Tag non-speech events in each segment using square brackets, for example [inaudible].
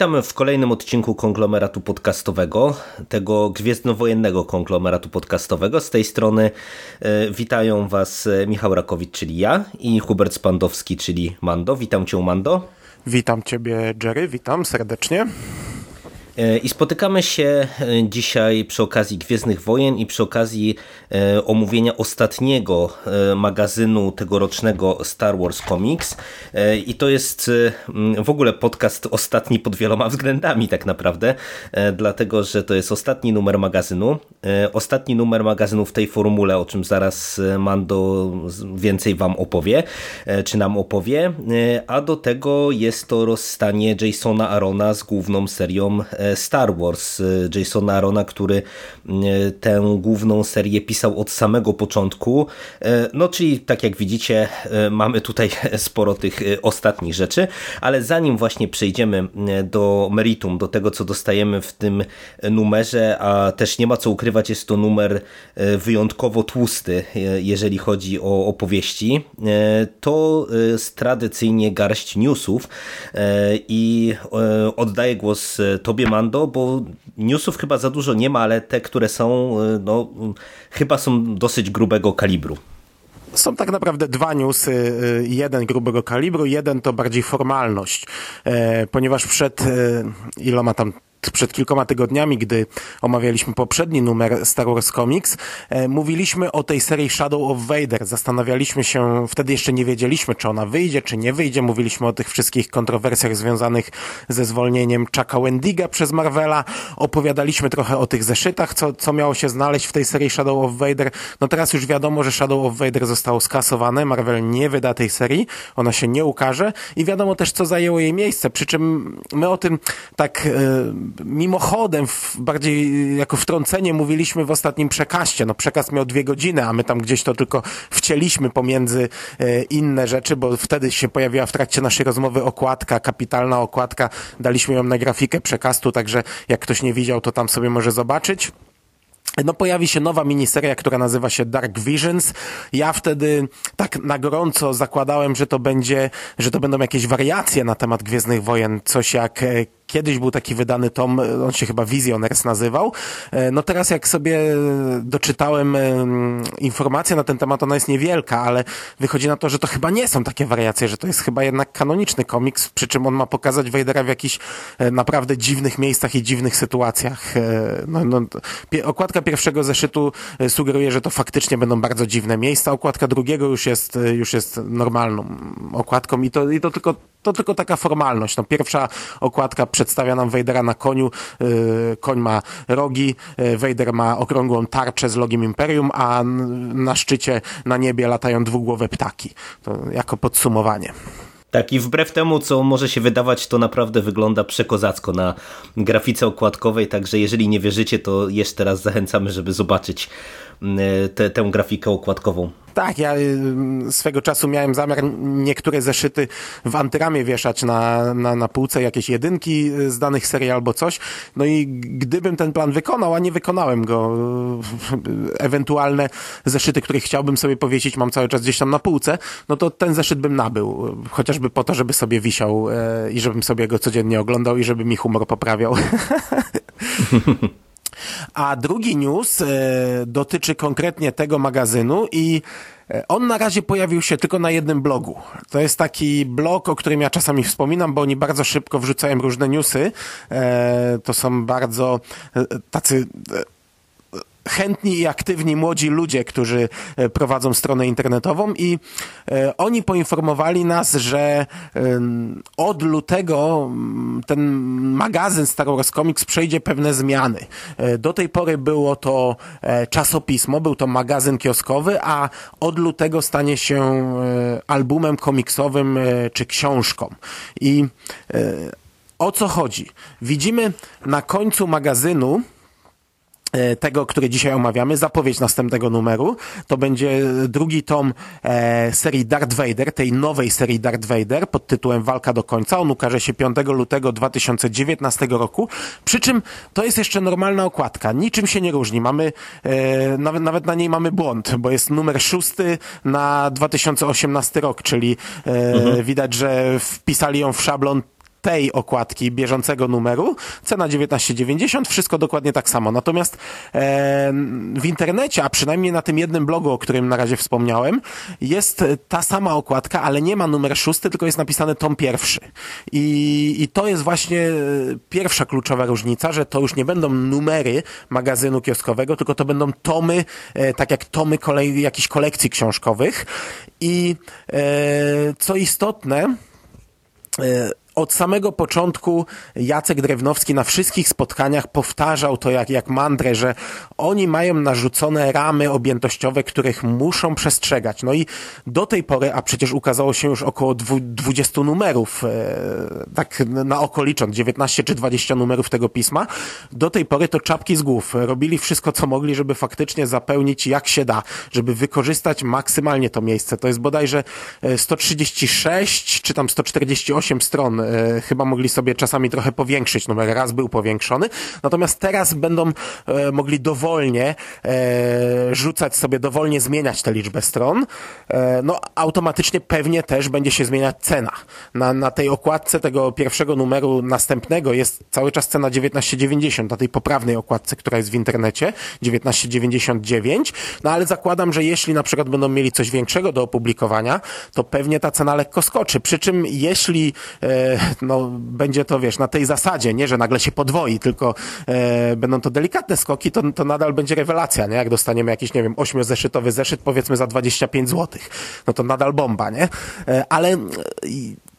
Witamy w kolejnym odcinku konglomeratu podcastowego, tego gwiezdnowojennego konglomeratu podcastowego. Z tej strony e, witają Was e, Michał Rakowicz, czyli ja i Hubert Spandowski, czyli Mando. Witam Cię, Mando. Witam Ciebie, Jerry, witam serdecznie. E, I spotykamy się e, dzisiaj przy okazji Gwiezdnych Wojen i przy okazji e, omówienia ostatniego magazynu tegorocznego Star Wars Comics. I to jest w ogóle podcast ostatni pod wieloma względami tak naprawdę, dlatego że to jest ostatni numer magazynu. Ostatni numer magazynu w tej formule, o czym zaraz Mando więcej Wam opowie, czy nam opowie. A do tego jest to rozstanie Jasona Arona z główną serią Star Wars Jasona Arona, który tę główną serię pisał od samego początku. No czyli tak jak widzicie mamy tutaj [laughs] sporo tych ostatnich rzeczy, ale zanim właśnie przejdziemy do meritum, do tego co dostajemy w tym numerze, a też nie ma co ukrywać, jest to numer wyjątkowo tłusty, jeżeli chodzi o opowieści, to tradycyjnie garść newsów i oddaję głos Tobie Mando, bo newsów chyba za dużo nie ma, ale te, które są, no, chyba są dosyć grubego kalibru. Są tak naprawdę dwa newsy, jeden grubego kalibru, jeden to bardziej formalność, ponieważ przed iloma tam przed kilkoma tygodniami, gdy omawialiśmy poprzedni numer Star Wars Comics, e, mówiliśmy o tej serii Shadow of Vader. Zastanawialiśmy się, wtedy jeszcze nie wiedzieliśmy, czy ona wyjdzie, czy nie wyjdzie. Mówiliśmy o tych wszystkich kontrowersjach związanych ze zwolnieniem Chucka Wendiga przez Marvela. Opowiadaliśmy trochę o tych zeszytach, co, co miało się znaleźć w tej serii Shadow of Vader. No teraz już wiadomo, że Shadow of Vader zostało skasowane. Marvel nie wyda tej serii. Ona się nie ukaże i wiadomo też, co zajęło jej miejsce. Przy czym my o tym tak... Yy, mimochodem, bardziej jako wtrącenie mówiliśmy w ostatnim przekaście. No przekaz miał dwie godziny, a my tam gdzieś to tylko wcięliśmy pomiędzy e, inne rzeczy, bo wtedy się pojawiła w trakcie naszej rozmowy okładka, kapitalna okładka. Daliśmy ją na grafikę przekastu, także jak ktoś nie widział, to tam sobie może zobaczyć. No pojawi się nowa miniseria, która nazywa się Dark Visions. Ja wtedy tak na gorąco zakładałem, że to będzie, że to będą jakieś wariacje na temat Gwiezdnych Wojen, coś jak e, Kiedyś był taki wydany tom, on się chyba Visioners nazywał. E, no teraz jak sobie doczytałem informację na ten temat, ona jest niewielka, ale wychodzi na to, że to chyba nie są takie wariacje, że to jest chyba jednak kanoniczny komiks, przy czym on ma pokazać Vadera w jakichś e, naprawdę dziwnych miejscach i dziwnych sytuacjach. E, no, no, okładka pierwszego zeszytu sugeruje, że to faktycznie będą bardzo dziwne miejsca. Okładka drugiego już jest, już jest normalną okładką i to, i to tylko to tylko taka formalność. No, pierwsza okładka przedstawia nam Vadera na koniu. Yy, koń ma rogi, yy, Vader ma okrągłą tarczę z logiem Imperium, a na szczycie na niebie latają dwugłowe ptaki. To jako podsumowanie. Tak, i wbrew temu, co może się wydawać, to naprawdę wygląda przekozacko na grafice okładkowej, także jeżeli nie wierzycie, to jeszcze raz zachęcamy, żeby zobaczyć te, tę grafikę okładkową. Tak, ja y, swego czasu miałem zamiar niektóre zeszyty w antyramie wieszać na, na, na półce, jakieś jedynki z danych serii albo coś. No i gdybym ten plan wykonał, a nie wykonałem go, y, ewentualne zeszyty, które chciałbym sobie powiesić, mam cały czas gdzieś tam na półce, no to ten zeszyt bym nabył. Chociażby po to, żeby sobie wisiał i żebym sobie go codziennie oglądał i żeby mi humor poprawiał. [laughs] [laughs] A drugi news e, dotyczy konkretnie tego magazynu i e, on na razie pojawił się tylko na jednym blogu. To jest taki blog, o którym ja czasami wspominam, bo oni bardzo szybko wrzucają różne newsy. E, to są bardzo tacy chętni i aktywni młodzi ludzie, którzy e, prowadzą stronę internetową i e, oni poinformowali nas, że od lutego ten magazyn Star Wars Comics przejdzie pewne zmiany. E, do tej pory było to czasopismo, był to magazyn kioskowy, a od lutego stanie się albumem komiksowym czy książką. I o co chodzi? Widzimy na końcu magazynu tego, który dzisiaj omawiamy, zapowiedź następnego numeru. To będzie drugi tom e, serii Darth Vader, tej nowej serii Darth Vader pod tytułem Walka do końca. On ukaże się 5 lutego 2019 roku. Przy czym to jest jeszcze normalna okładka. Niczym się nie różni. Mamy, e, nawet, nawet na niej mamy błąd, bo jest numer szósty na 2018 rok, czyli e, mhm. widać, że wpisali ją w szablon tej okładki bieżącego numeru, cena 19,90, wszystko dokładnie tak samo. Natomiast e, w internecie, a przynajmniej na tym jednym blogu, o którym na razie wspomniałem, jest ta sama okładka, ale nie ma numer szósty, tylko jest napisane tom pierwszy. I, I to jest właśnie pierwsza kluczowa różnica, że to już nie będą numery magazynu kioskowego, tylko to będą tomy, e, tak jak tomy kolej, jakichś kolekcji książkowych. I e, co istotne, e, od samego początku Jacek Drewnowski na wszystkich spotkaniach powtarzał to jak, jak że oni mają narzucone ramy objętościowe, których muszą przestrzegać. No i do tej pory, a przecież ukazało się już około 20 numerów, e, tak na oko licząc, 19 czy 20 numerów tego pisma, do tej pory to czapki z głów. Robili wszystko, co mogli, żeby faktycznie zapełnić jak się da, żeby wykorzystać maksymalnie to miejsce. To jest bodajże 136 e, czy tam 148 stron e, chyba mogli sobie czasami trochę powiększyć, numer raz był powiększony, natomiast teraz będą e, mogli dowolnie e, rzucać sobie, dowolnie zmieniać tę liczbę stron, e, no automatycznie pewnie też będzie się zmieniać cena. Na, na tej okładce tego pierwszego numeru następnego jest cały czas cena 19,90, na tej poprawnej okładce, która jest w internecie, 19,99, no ale zakładam, że jeśli na przykład będą mieli coś większego do opublikowania, to pewnie ta cena lekko skoczy, przy czym jeśli e, no, będzie to, wiesz, na tej zasadzie, nie, że nagle się podwoi, tylko e, będą to delikatne skoki, to, to nadal będzie rewelacja, nie? Jak dostaniemy jakiś, nie wiem, ośmiozeszytowy zeszyt, powiedzmy za 25 zł, no to nadal bomba, nie? E, ale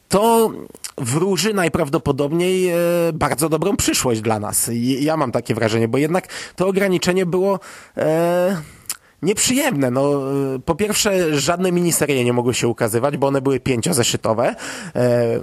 to wróży najprawdopodobniej e, bardzo dobrą przyszłość dla nas. I, ja mam takie wrażenie, bo jednak to ograniczenie było... E, nieprzyjemne. No, e, po pierwsze, żadne miniserie nie mogły się ukazywać, bo one były pięciozeszytowe. E,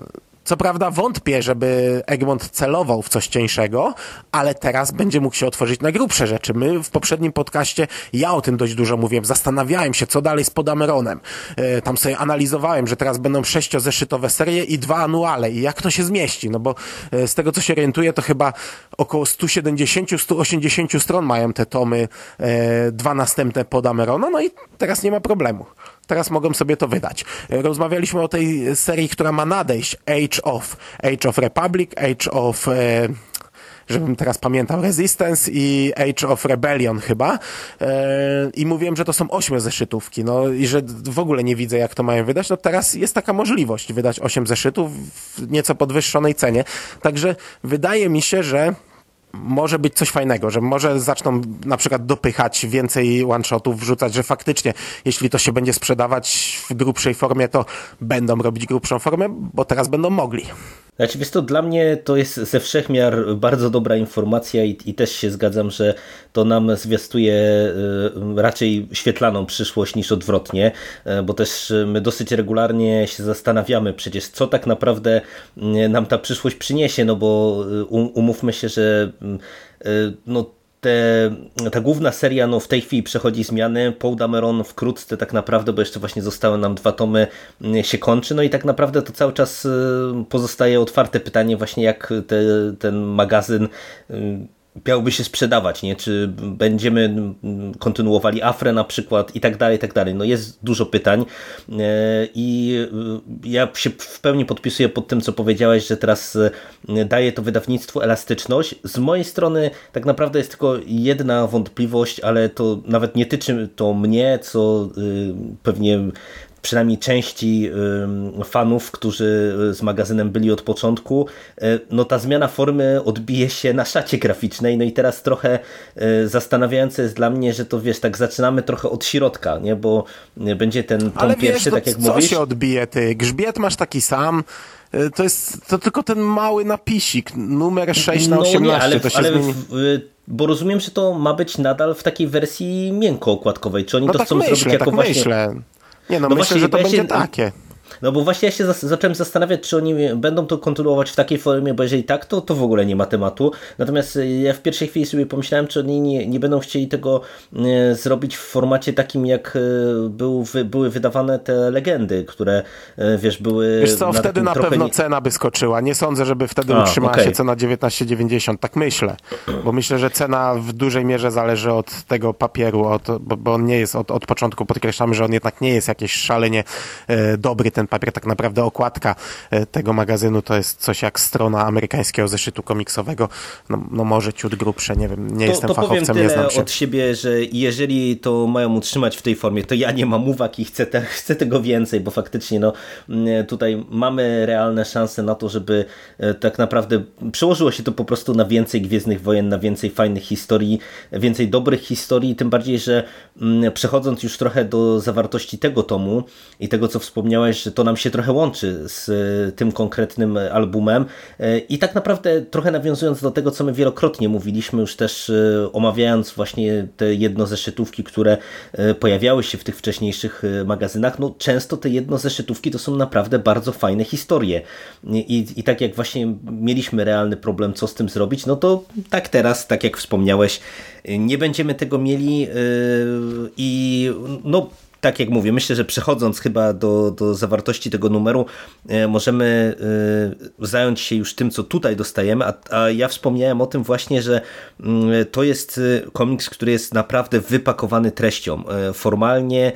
co prawda wątpię, żeby Egmont celował w coś cieńszego, ale teraz będzie mógł się otworzyć na grubsze rzeczy. My w poprzednim podcaście, ja o tym dość dużo mówiłem, zastanawiałem się, co dalej z Podameronem. E, tam sobie analizowałem, że teraz będą sześciozeszytowe serie i dwa anuale i jak to się zmieści, no bo e, z tego, co się orientuję, to chyba około 170-180 stron mają te tomy, e, dwa następne Podamerona, no i teraz nie ma problemu teraz mogą sobie to wydać. Rozmawialiśmy o tej serii, która ma nadejść, Age of, Age of Republic, Age of... E, żebym teraz pamiętał, Resistance i Age of Rebellion chyba. E, I mówiłem, że to są ośmiu zeszytówki, no i że w ogóle nie widzę, jak to mają wydać. No teraz jest taka możliwość wydać osiem zeszytów w nieco podwyższonej cenie. Także wydaje mi się, że może być coś fajnego, że może zaczną na przykład dopychać więcej one-shotów, wrzucać, że faktycznie, jeśli to się będzie sprzedawać w grubszej formie, to będą robić grubszą formę, bo teraz będą mogli. Znaczy, wiesz to dla mnie to jest ze wszechmiar bardzo dobra informacja i, i też się zgadzam, że to nam zwiastuje y, raczej świetlaną przyszłość niż odwrotnie, y, bo też my dosyć regularnie się zastanawiamy przecież, co tak naprawdę y, nam ta przyszłość przyniesie, no bo umówmy się, że no te, ta główna seria no, w tej chwili przechodzi zmiany. Paul Dameron wkrótce tak naprawdę, bo jeszcze właśnie zostały nam dwa tomy, mm, się kończy. No i tak naprawdę to cały czas y, pozostaje otwarte pytanie właśnie jak te, ten magazyn y, miałby się sprzedawać, nie? Czy będziemy kontynuowali Afrę na przykład i tak dalej, i tak dalej. No jest dużo pytań e, i e, ja się w pełni podpisuję pod tym, co powiedziałeś, że teraz e, daje to wydawnictwu elastyczność. Z mojej strony tak naprawdę jest tylko jedna wątpliwość, ale to nawet nie tyczy to mnie, co pewnie przynajmniej części fanów, którzy z magazynem byli od początku, no ta zmiana formy odbije się na szacie graficznej, no i teraz trochę zastanawiające jest dla mnie, że to wiesz, tak zaczynamy trochę od środka, nie, bo będzie ten tom Ale pierwszy, wiesz, tak jak co mówisz. się odbije, ty? Grzbiet masz taki sam, to jest to tylko ten mały napisik, numer 6 na 18, no nie, ale, to się ale zmieni. w, bo rozumiem, że to ma być nadal w takiej wersji miękko-okładkowej. Czy oni No to tak chcą myślę, zrobić jako tak właśnie... myślę. Nie no, No myślę, właśnie, że to będzie się- takie. No bo właśnie ja się zas- zacząłem zastanawiać, czy oni będą to kontynuować w takiej formie, bo jeżeli tak, to, to w ogóle nie ma tematu. Natomiast y, ja w pierwszej chwili sobie pomyślałem, czy oni nie, nie będą chcieli tego y, zrobić w formacie takim, jak y, był, wy, były wydawane te legendy, które wiesz, były. Wiesz co, wtedy takim na pewno nie- cena by skoczyła. Nie sądzę, żeby wtedy A, utrzymała okej. się cena 19,90. Tak myślę. Bo myślę, że cena w dużej mierze zależy od tego papieru, od, bo, on nie jest od, od początku, podkreślamy, że on jednak nie jest jakiś szalenie e, dobry ten papier. Tak naprawdę okładka e, tego magazynu to jest coś jak strona amerykańskiego zeszytu komiksowego. No, no może ciut grubsze, nie wiem, nie To, jestem to powiem fachowcem, nie znam się. od siebie, że jeżeli to mają utrzymać w tej formie, to ja nie mam uwag i chcę, te, chcę tego więcej, bo faktycznie no, tutaj mamy realne szanse na to, żeby e, tak naprawdę przełożyło się to po prostu na więcej Gwiezdnych Wojen, na więcej fajnych historii, więcej dobrych historii, tym bardziej, że przechodząc już trochę do zawartości tego tomu i tego, co wspomniałeś, że to nam się trochę łączy z e, tym konkretnym albumem. E, i tak naprawdę trochę nawiązując do tego, co my wielokrotnie mówiliśmy już też e, omawiając właśnie te jednozeszytówki, które pojawiały się w tych wcześniejszych magazynach, no często te jednozeszytówki to są naprawdę bardzo fajne historie. I, i tak jak właśnie mieliśmy realny problem, co z tym zrobić, no to tak teraz, tak jak wspomniałeś, nie będziemy tego mieli i no tak jak mówię, myślę, że przechodząc chyba do, do zawartości tego numeru, e, możemy e, zająć się już tym, co tutaj dostajemy, a, a ja wspomniałem o tym właśnie, że mm, to jest e, komiks, który jest naprawdę wypakowany treścią. Formalnie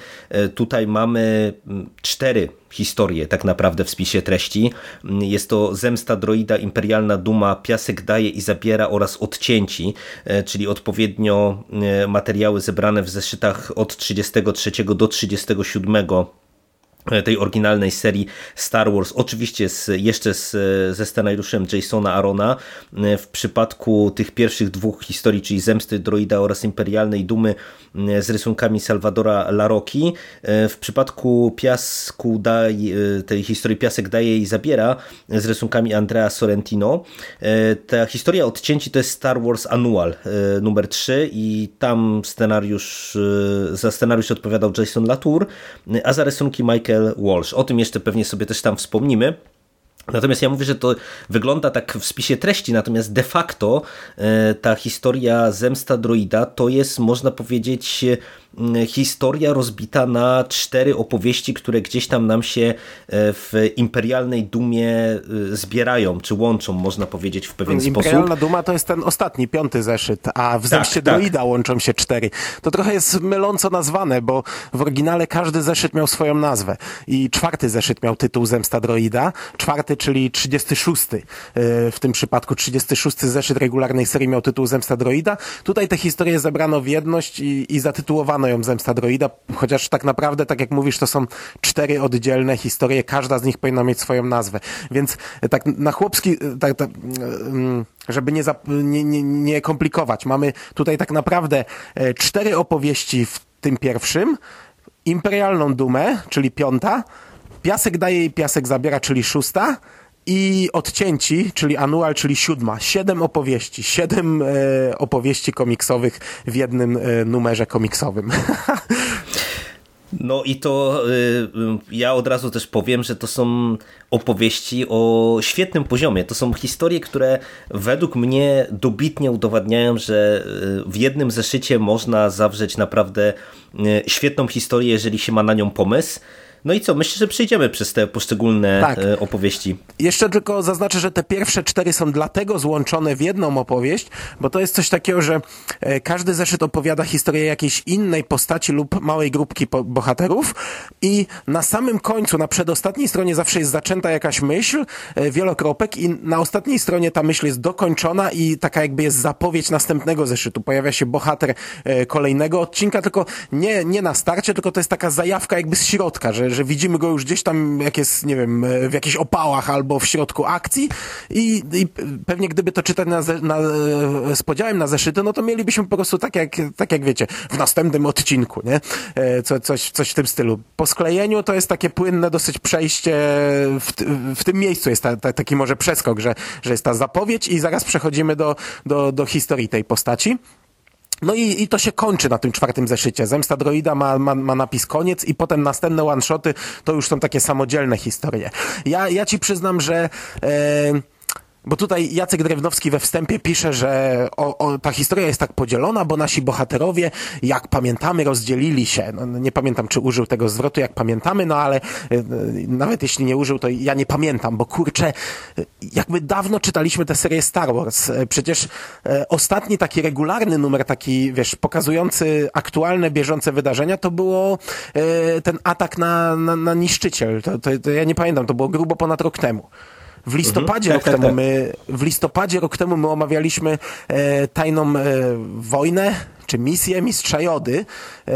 tutaj mamy mm, cztery historię tak naprawdę w spisie treści. Jest to Zemsta Droida, Imperialna Duma, Piasek daje i zabiera oraz Odcięci, e, czyli odpowiednio e, materiały zebrane w zeszytach od 33 do 37 tej oryginalnej serii Star Wars, oczywiście z, jeszcze z, ze scenariuszem Jasona Arona. W przypadku tych pierwszych dwóch historii, czyli Zemsty Droida oraz Imperialnej Dumy z rysunkami Salvadora Laroki. W przypadku Piasku daj, tej historii Piasek daje i zabiera z rysunkami Andrea Sorrentino. Ta historia odcięci to jest Star Wars Annual numer 3 i tam scenariusz, za scenariusz odpowiadał Jason Latour, a za rysunki Michael Walsh. O tym jeszcze pewnie sobie też tam wspomnimy. Natomiast ja mówię, że to wygląda tak w spisie treści, natomiast de facto e, ta historia Zemsta Droida to jest, można powiedzieć, e, historia rozbita na cztery opowieści, które gdzieś tam nam się e, w Imperialnej Dumie zbierają, czy łączą, można powiedzieć, w pewien sposób. Imperialna Duma to jest ten ostatni, piąty zeszyt, a w Zemście tak. Droida łączą się cztery. To trochę jest myląco nazwane, bo w oryginale każdy zeszyt miał swoją nazwę. I czwarty zeszyt miał tytuł Zemsta Droida, czwarty, czyli 36. yy, W tym przypadku 36 zeszyt regularnej serii miał tytuł Zemsta Droida. Tutaj te historie zebrano w jedność i, i zatytułowano ją Zemsta Droida, chociaż tak naprawdę, tak jak mówisz, to są cztery oddzielne historie, każda z nich powinna mieć swoją nazwę. Więc e, tak na chłopski, e, tak, tak, żeby nie, nie, nie, nie komplikować, mamy tutaj tak naprawdę e, cztery opowieści w tym pierwszym, Imperialną Dumę, czyli piąta, Piasek daje i Piasek zabiera, czyli szósta, i Odcięci, czyli Anual, czyli siódma. Siedem opowieści. Siedem e, opowieści komiksowych w jednym e, numerze komiksowym. [laughs] No i to y, ja od razu też powiem, że to są opowieści o świetnym poziomie. To są historie, które według mnie dobitnie udowadniają, że y, w jednym zeszycie można zawrzeć naprawdę y, świetną historię, jeżeli się ma na nią pomysł. No i co, myślę, że przejdziemy przez te poszczególne Tak. y, opowieści. Jeszcze tylko zaznaczę, że te pierwsze cztery są dlatego złączone w jedną opowieść, bo to jest coś takiego, że e, każdy zeszyt opowiada historię jakiejś innej postaci lub małej grupki bohaterów i na samym końcu, na przedostatniej stronie zawsze jest zaczęta jakaś myśl, e, wielokropek i na ostatniej stronie ta myśl jest dokończona i taka jakby jest zapowiedź następnego zeszytu. Pojawia się bohater e, kolejnego odcinka, tylko nie, nie na starcie, tylko to jest taka zajawka jakby z środka, że, że widzimy go już gdzieś tam, jak jest, nie wiem, w jakichś opałach albo w środku akcji i, i pewnie gdyby to czytać na, na, z podziałem na zeszyty, no to mielibyśmy po prostu tak jak, tak jak wiecie, w następnym odcinku, nie? Co, coś, coś w tym stylu. Po sklejeniu to jest takie płynne dosyć przejście, w, w tym miejscu jest ta, ta, taki może przeskok, że, że jest ta zapowiedź i zaraz przechodzimy do, do, do historii tej postaci. No i, i to się kończy na tym czwartym zeszycie. Zemsta droida ma, ma, ma napis koniec i potem następne one-shoty to już są takie samodzielne historie. Ja, ja ci przyznam, że... E, bo tutaj Jacek Drewnowski we wstępie pisze, że o, o, ta historia jest tak podzielona, bo nasi bohaterowie, jak pamiętamy, rozdzielili się. No, nie pamiętam, czy użył tego zwrotu, jak pamiętamy, no ale y, nawet jeśli nie użył, to ja nie pamiętam, bo kurczę, jakby dawno czytaliśmy tę serię Star Wars. Przecież y, ostatni taki regularny numer, taki, wiesz, pokazujący aktualne, bieżące wydarzenia, to było y, ten atak na, na, na niszczyciel. To, to, to ja nie pamiętam, to było grubo ponad rok temu. W listopadzie mhm, rok tak, temu tak, tak. my, w listopadzie rok temu my omawialiśmy e, tajną e, wojnę czy misję Mistrza Jody e,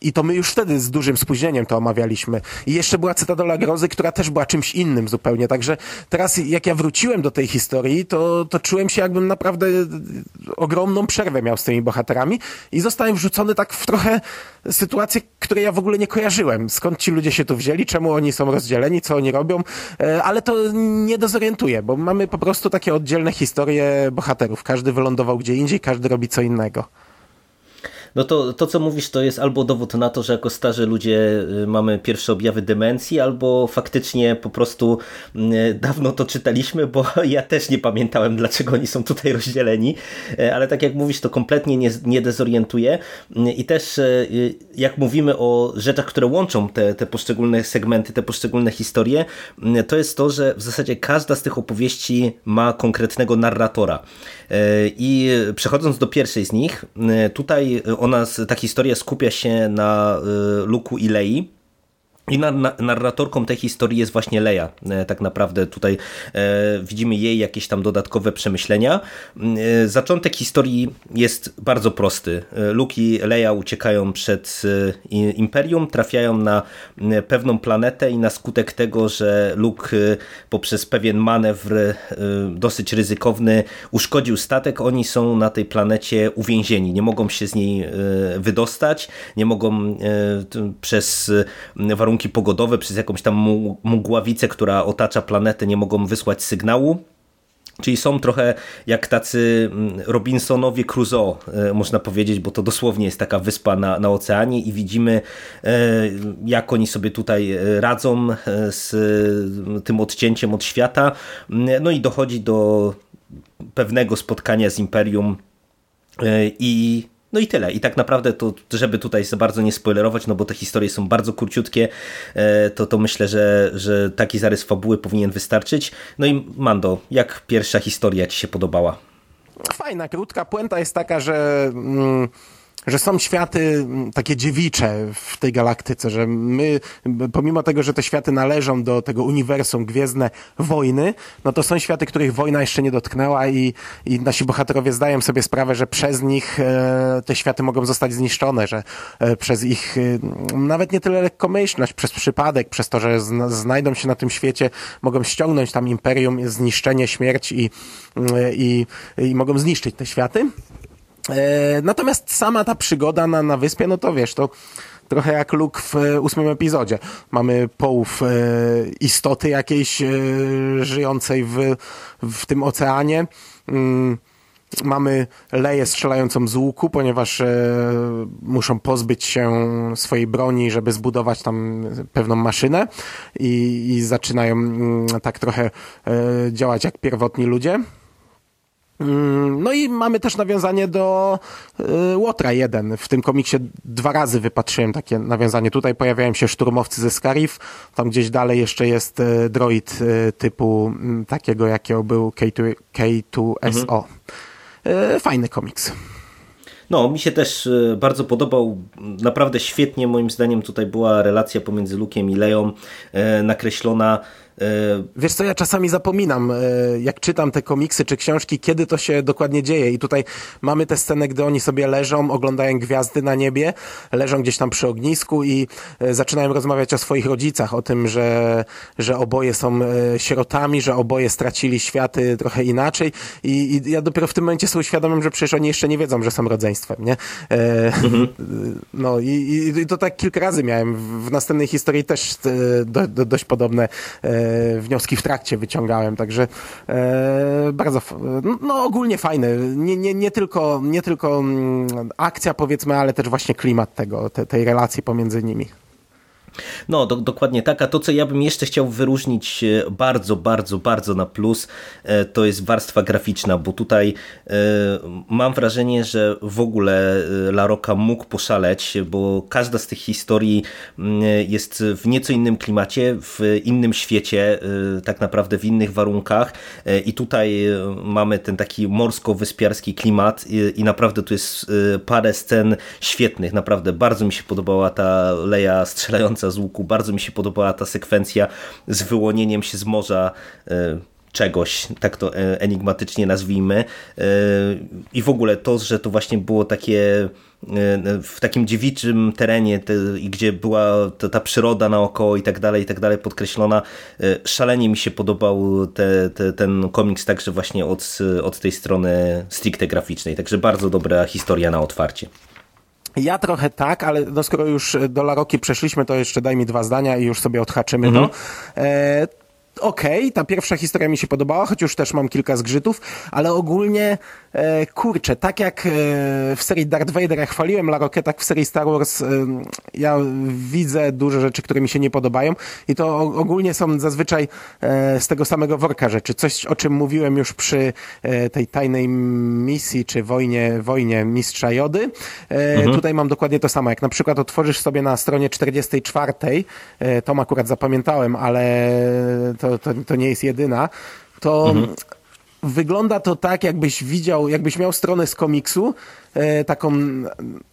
i to my już wtedy z dużym spóźnieniem to omawialiśmy. I jeszcze była Cytadela Grozy, która też była czymś innym zupełnie, także teraz jak ja wróciłem do tej historii, to, to czułem się jakbym naprawdę ogromną przerwę miał z tymi bohaterami i zostałem wrzucony tak w trochę sytuację, której ja w ogóle nie kojarzyłem. Skąd ci ludzie się tu wzięli, czemu oni są rozdzieleni, co oni robią, e, ale to nie dezorientuje, bo mamy po prostu takie oddzielne historie bohaterów. Każdy wylądował gdzie indziej, każdy robi co innego no to, to co mówisz to jest albo dowód na to, że jako starzy ludzie y, mamy pierwsze objawy demencji, albo faktycznie po prostu y, dawno to czytaliśmy, bo [laughs] ja też nie pamiętałem dlaczego oni są tutaj rozdzieleni, y, ale tak jak mówisz to kompletnie nie, nie dezorientuje i też jak mówimy o rzeczach, które łączą te, te poszczególne segmenty, te poszczególne historie, to jest to, że w zasadzie każda z tych opowieści ma konkretnego narratora. I przechodząc do pierwszej z nich, tutaj ona, ta historia skupia się na y, Luku i Lei, i narratorką tej historii jest właśnie Leia. E, tak naprawdę tutaj e, widzimy jej jakieś tam dodatkowe przemyślenia. E, zaczątek historii jest bardzo prosty. Luke i Leia uciekają przed Imperium, trafiają na pewną planetę i na skutek tego, że Luke poprzez pewien manewr dosyć ryzykowny uszkodził statek, oni są na tej planecie uwięzieni. Nie mogą się z niej wydostać, nie mogą przez warunki warunki pogodowe, przez jakąś tam mgławicę, która otacza planetę, nie mogą wysłać sygnału. Czyli są trochę jak tacy mm, Robinsonowie Crusoe, e, można powiedzieć, bo to dosłownie jest taka wyspa na, na oceanie i widzimy, e, jak oni sobie tutaj e, radzą z tym odcięciem od świata. No i dochodzi do pewnego spotkania z Imperium i no i tyle. I tak naprawdę to, żeby tutaj za bardzo nie spoilerować, no bo te historie są bardzo króciutkie, e, to, to myślę, że, że taki zarys fabuły powinien wystarczyć. No i Mando, jak pierwsza historia Ci się podobała? Fajna, krótka. Puenta jest taka, że... Mm że są światy mm, takie dziewicze w tej galaktyce, że my, pomimo tego, że te światy należą do tego uniwersum Gwiezdne Wojny, no to są światy, których wojna jeszcze nie dotknęła i, i nasi bohaterowie zdają sobie sprawę, że przez nich e, te światy mogą zostać zniszczone, że e, przez ich e, nawet nie tyle lekkomyślność, przez przypadek, przez to, że zna, znajdą się na tym świecie, mogą ściągnąć tam imperium, zniszczenie, śmierć i, e, i, i mogą zniszczyć te światy. E, natomiast sama ta przygoda na, na wyspie, no to wiesz, to trochę jak Luke w e, ósmym epizodzie. Mamy połów e, istoty jakiejś żyjącej w, w tym oceanie. Mm, mamy leję strzelającą z łuku, ponieważ muszą pozbyć się swojej broni, żeby zbudować tam pewną maszynę i, i zaczynają mm, tak trochę działać jak pierwotni ludzie. Mm, no i mamy też nawiązanie do y, Łotra 1. W tym komiksie dwa razy wypatrzyłem takie nawiązanie. Tutaj pojawiają się szturmowcy ze Scarif, tam gdzieś dalej jeszcze jest y, droid y, typu mm, takiego, jakiego był K2, K2SO. Mhm. Fajny komiks. No, mi się też bardzo podobał. Naprawdę świetnie moim zdaniem tutaj była relacja pomiędzy Lukiem i Leją nakreślona Wiesz co, ja czasami zapominam, e, jak czytam te komiksy czy książki, kiedy to się dokładnie dzieje. I tutaj mamy tę scenę, gdy oni sobie leżą, oglądają gwiazdy na niebie, leżą gdzieś tam przy ognisku i e, zaczynają rozmawiać o swoich rodzicach, o tym, że, że oboje są e, sierotami, że oboje stracili światy trochę inaczej. I, i ja dopiero w tym momencie sobie uświadomiłem, że przecież oni jeszcze nie wiedzą, że są rodzeństwem, nie? Mhm. No i, i, to tak kilka razy miałem. W następnej historii też do, do, dość podobne wnioski w trakcie wyciągałem, także e, bardzo, no ogólnie fajne. Nie, nie, nie, tylko, nie tylko mm, akcja powiedzmy, ale też właśnie klimat tego, te, tej relacji pomiędzy nimi. No, do, dokładnie tak. A to, co ja bym jeszcze chciał wyróżnić e, bardzo, bardzo, bardzo na plus, e, to jest warstwa graficzna, bo tutaj e, mam wrażenie, że w ogóle La Rocca mógł poszaleć, bo każda z tych historii mm, jest w nieco innym klimacie, w innym świecie, tak naprawdę w innych warunkach i tutaj mamy ten taki morsko-wyspiarski klimat i naprawdę tu jest parę scen świetnych, naprawdę bardzo mi się podobała ta Leja strzelająca z łuku. Bardzo mi się podobała ta sekwencja z wyłonieniem się z morza e, czegoś, tak to e, enigmatycznie nazwijmy. E, I w ogóle to, że to właśnie było takie w takim dziewiczym terenie, i gdzie była ta, ta przyroda naokoło i tak dalej, i tak dalej podkreślona. Szalenie mi się podobał te, te, ten komiks także właśnie od, od tej strony stricte graficznej. Także bardzo dobra historia na otwarcie. Ja trochę tak, ale no skoro już do Laroki przeszliśmy, to jeszcze daj mi dwa zdania i już sobie odhaczymy mhm. to. E, okej, okay, ta pierwsza historia mi się podobała, choć już też mam kilka zgrzytów, ale ogólnie e, kurczę, tak jak e, w serii Darth Vader ja chwaliłem Larokę, tak w serii Star Wars e, ja widzę duże rzeczy, które mi się nie podobają i to ogólnie są zazwyczaj e, z tego samego worka rzeczy. Coś, o czym mówiłem już przy e, tej tajnej misji, czy wojnie, wojnie Mistrza Jody. E, mhm. Tutaj mam dokładnie to samo. Jak na przykład otworzysz sobie na stronie 44, e, to akurat zapamiętałem, ale to, to, to nie jest jedyna, to mhm. Wygląda to tak, jakbyś widział, jakbyś miał stronę z komiksu, taką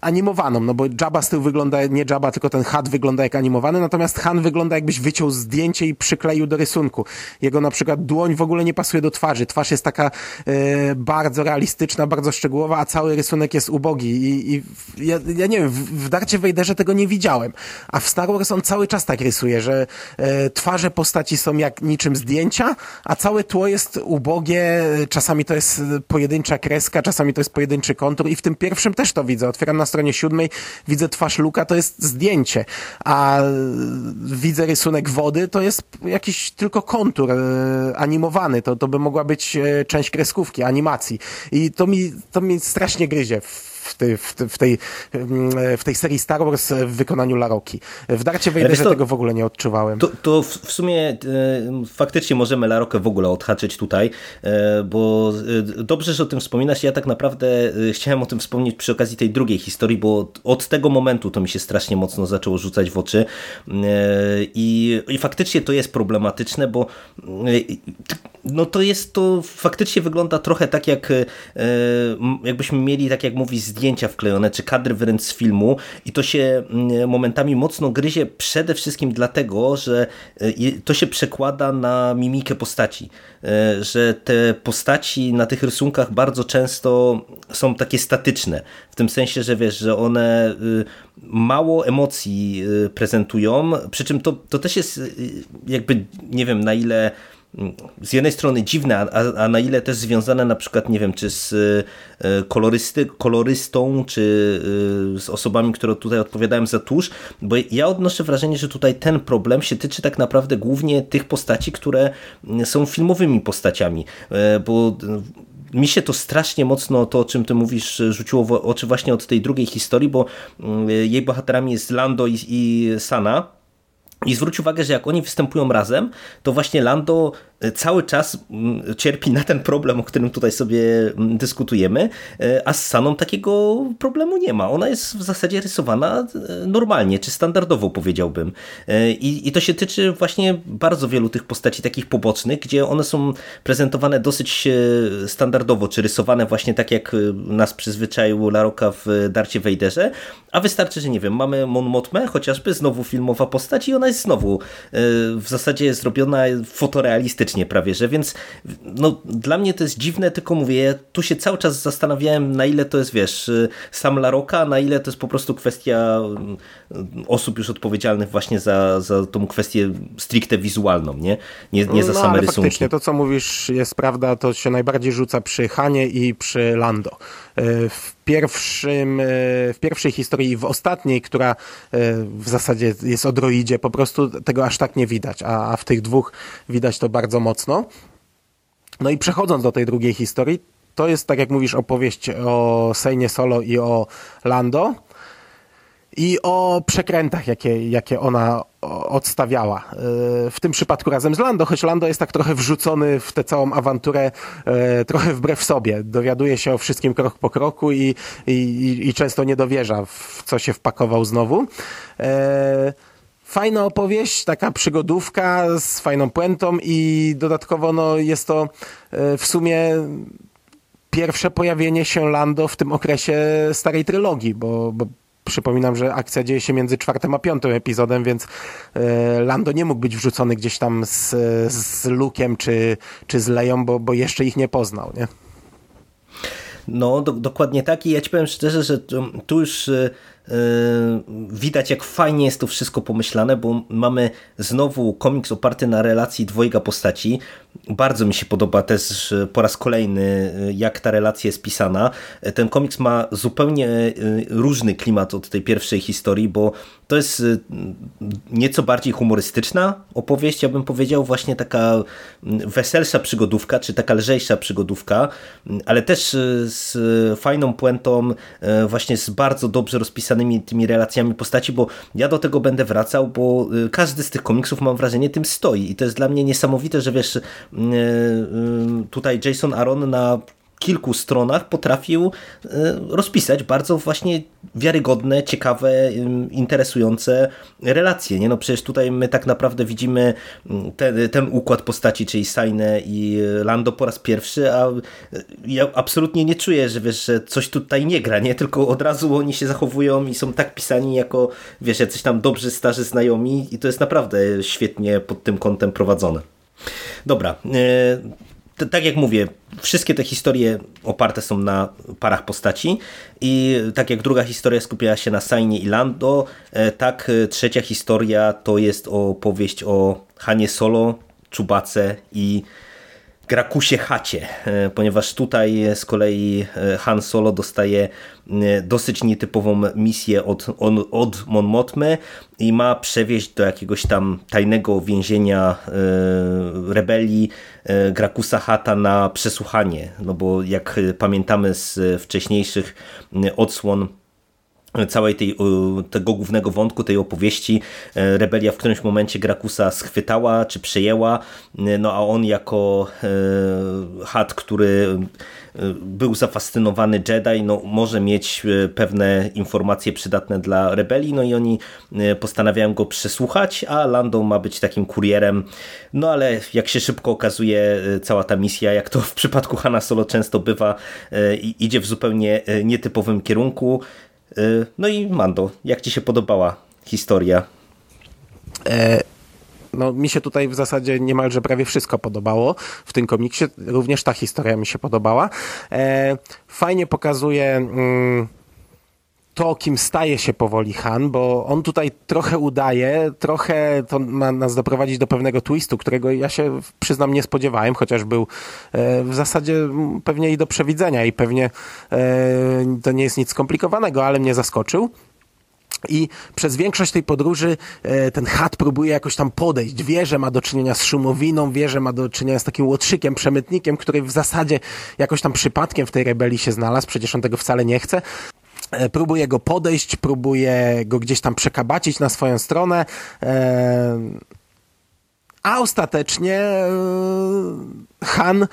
animowaną, no bo Jabba z tyłu wygląda, nie Jabba, tylko ten Hat wygląda jak animowany, natomiast Han wygląda jakbyś wyciął zdjęcie i przykleił do rysunku. Jego na przykład dłoń w ogóle nie pasuje do twarzy. Twarz jest taka e, bardzo realistyczna, bardzo szczegółowa, a cały rysunek jest ubogi i, i ja, ja, nie wiem, w, w Darcie Vaderze tego nie widziałem, a w Star Wars on cały czas tak rysuje, że e, twarze postaci są jak niczym zdjęcia, a całe tło jest ubogie, czasami to jest pojedyncza kreska, czasami to jest pojedynczy kontur i w tym tym pierwszym też to widzę. Otwieram na stronie siódmej, widzę twarz Luka, to jest zdjęcie, a widzę rysunek wody, to jest jakiś tylko kontur e, animowany. To, to by mogła być e, część kreskówki, animacji. I to mi, to mi strasznie gryzie w w, tej, w, tej, mm, w tej serii Star Wars w wykonaniu Laroki. W Darcie Vaderze tego w ogóle nie odczuwałem. To, to w, w, sumie e, faktycznie możemy Larokę w ogóle odhaczyć tutaj, e, bo e, dobrze, że o tym wspominasz. Ja tak naprawdę e, chciałem o tym wspomnieć przy okazji tej drugiej historii, bo od tego momentu to mi się strasznie mocno zaczęło rzucać w oczy e, i, i faktycznie to jest problematyczne, bo e, no to jest to faktycznie wygląda trochę tak jak jakbyśmy mieli, tak jak mówi zdjęcia wklejone, czy kadry wręcz z filmu i to się mm, momentami mocno gryzie przede wszystkim dlatego, że e, to się przekłada na mimikę postaci, e, że te postaci na tych rysunkach bardzo często są takie statyczne, w tym sensie, że wiesz, że one y, mało emocji prezentują, przy czym to, to też jest jakby, nie wiem na ile z jednej strony dziwne, a, a, na ile też związane na przykład, nie wiem, czy z e, kolorysty, kolorystą, czy e, z osobami, które tutaj odpowiadają za tusz, bo ja odnoszę wrażenie, że tutaj ten problem się tyczy tak naprawdę głównie tych postaci, które są filmowymi postaciami, e, bo mi się to strasznie mocno, to o czym ty mówisz, rzuciło w oczy właśnie od tej drugiej historii, bo jej bohaterami jest Lando i, i Sana, i zwróć uwagę, że jak oni występują razem, to właśnie Lando cały czas mm, cierpi na ten problem, o którym tutaj sobie mm, dyskutujemy, e, a z Saną takiego problemu nie ma. Ona jest w zasadzie rysowana e, normalnie, czy standardowo powiedziałbym. E, I, I to się tyczy właśnie bardzo wielu tych postaci takich pobocznych, gdzie one są prezentowane dosyć standardowo, czy rysowane właśnie tak jak nas przyzwyczaił Laroka w Darcie Wejderze, a wystarczy, że nie wiem, mamy Mon Motmę, chociażby znowu filmowa postać i ona jest znowu w zasadzie zrobiona fotorealistycznie prawie, że więc no, dla mnie to jest dziwne, tylko mówię, ja tu się cały czas zastanawiałem, na ile to jest, wiesz, sam Laroka, na ile to jest po prostu kwestia mm, osób już odpowiedzialnych właśnie za, za tą kwestię stricte wizualną, nie? Nie, nie za no, same ale rysunki. Faktycznie, to co mówisz jest prawda, to się najbardziej rzuca przy Hanie i przy Lando. E, w pierwszym, e, w pierwszej historii i w ostatniej, która e, w zasadzie jest o droidzie, po prostu tego aż tak nie widać, a, a w tych dwóch widać to bardzo mocno. No i przechodząc do tej drugiej historii, to jest, tak jak mówisz, opowieść o Sejnie Solo i o Lando i o przekrętach, jakie, jakie ona odstawiała. E, w tym przypadku razem z Lando, choć Lando jest tak trochę wrzucony w tę całą awanturę e, trochę wbrew sobie. Dowiaduje się o wszystkim krok po kroku i, i, i często nie dowierza, w co się wpakował znowu. E, fajna opowieść, taka przygodówka z fajną puentą i dodatkowo no, jest to w sumie pierwsze pojawienie się Lando w tym okresie starej trylogii, bo, bo Przypominam, że akcja dzieje się między czwartym a piątym epizodem, więc e, Lando nie mógł być wrzucony gdzieś tam z, z Lukiem czy, czy z Leją, bo, bo jeszcze ich nie poznał, nie? No, do, dokładnie tak i ja ci powiem szczerze, że tu już e, widać jak fajnie jest to wszystko pomyślane, bo mamy znowu komiks oparty na relacji dwojga postaci. Bardzo mi się podoba też po raz kolejny, yy, jak ta relacja jest pisana. Ten komiks ma zupełnie yy, różny klimat od tej pierwszej historii, bo to jest nieco bardziej humorystyczna opowieść, ja bym powiedział, właśnie taka weselsza przygodówka, czy taka lżejsza przygodówka, ale też z fajną puentą, właśnie z bardzo dobrze rozpisanym tymi relacjami postaci, bo ja do tego będę wracał, bo y, każdy z tych komiksów mam wrażenie tym stoi. I to jest dla mnie niesamowite, że wiesz, y, y, tutaj Jason Aaron na kilku stronach potrafił rozpisać bardzo właśnie wiarygodne, ciekawe, interesujące relacje. Nie? No przecież tutaj my tak naprawdę widzimy mm, ten, ten układ postaci, czyli Sainę i Lando po raz pierwszy, a ja absolutnie nie czuję, że wiesz, że coś tutaj nie gra, nie? Tylko od razu oni się zachowują i są tak pisani jako, wiesz, jacyś tam dobrzy, starzy znajomi i to jest naprawdę świetnie pod tym kątem prowadzone. Dobra, e, tak jak mówię, wszystkie te historie oparte są na parach postaci i tak jak druga historia skupiała się na Sainie i Lando, e, tak e, trzecia historia to jest opowieść o Hanie Solo, Czubace i Grakusie Hacie, e, ponieważ tutaj z kolei Han Solo dostaje dosyć nietypową misję od, od Mon i ma przewieźć do jakiegoś tam tajnego więzienia rebelii Grakusa Hata na przesłuchanie, no bo jak pamiętamy z wcześniejszych odsłon całej tej, tego głównego wątku, tej opowieści. E, rebelia w którymś momencie Grakusa schwytała czy przejęła, e, no a on jako e, hat, który był zafascynowany Jedi, no może mieć pewne informacje przydatne dla rebelii, no i oni postanawiają go przesłuchać, a Lando ma być takim kurierem, no ale jak się szybko okazuje, cała ta misja, jak to w przypadku Hanna Solo często bywa, idzie w zupełnie nietypowym kierunku, no i Mando, jak Ci się podobała historia? E, no, mi się tutaj w zasadzie niemalże prawie wszystko podobało w tym komiksie. Również ta historia mi się podobała. E, fajnie pokazuje... To, kim staje się powoli Han, bo on tutaj trochę udaje, trochę to ma nas doprowadzić do pewnego twistu, którego ja się przyznam nie spodziewałem, chociaż był e, w zasadzie pewnie i do przewidzenia i pewnie e, to nie jest nic skomplikowanego, ale mnie zaskoczył. I przez większość tej podróży e, ten chat próbuje jakoś tam podejść. Wie, że ma do czynienia z szumowiną, wie, że ma do czynienia z takim łotrzykiem, przemytnikiem, który w zasadzie jakoś tam przypadkiem w tej rebelii się znalazł, przecież on tego wcale nie chce. E, próbuje go podejść, próbuje go gdzieś tam przekabacić na swoją stronę, e, a ostatecznie e, Han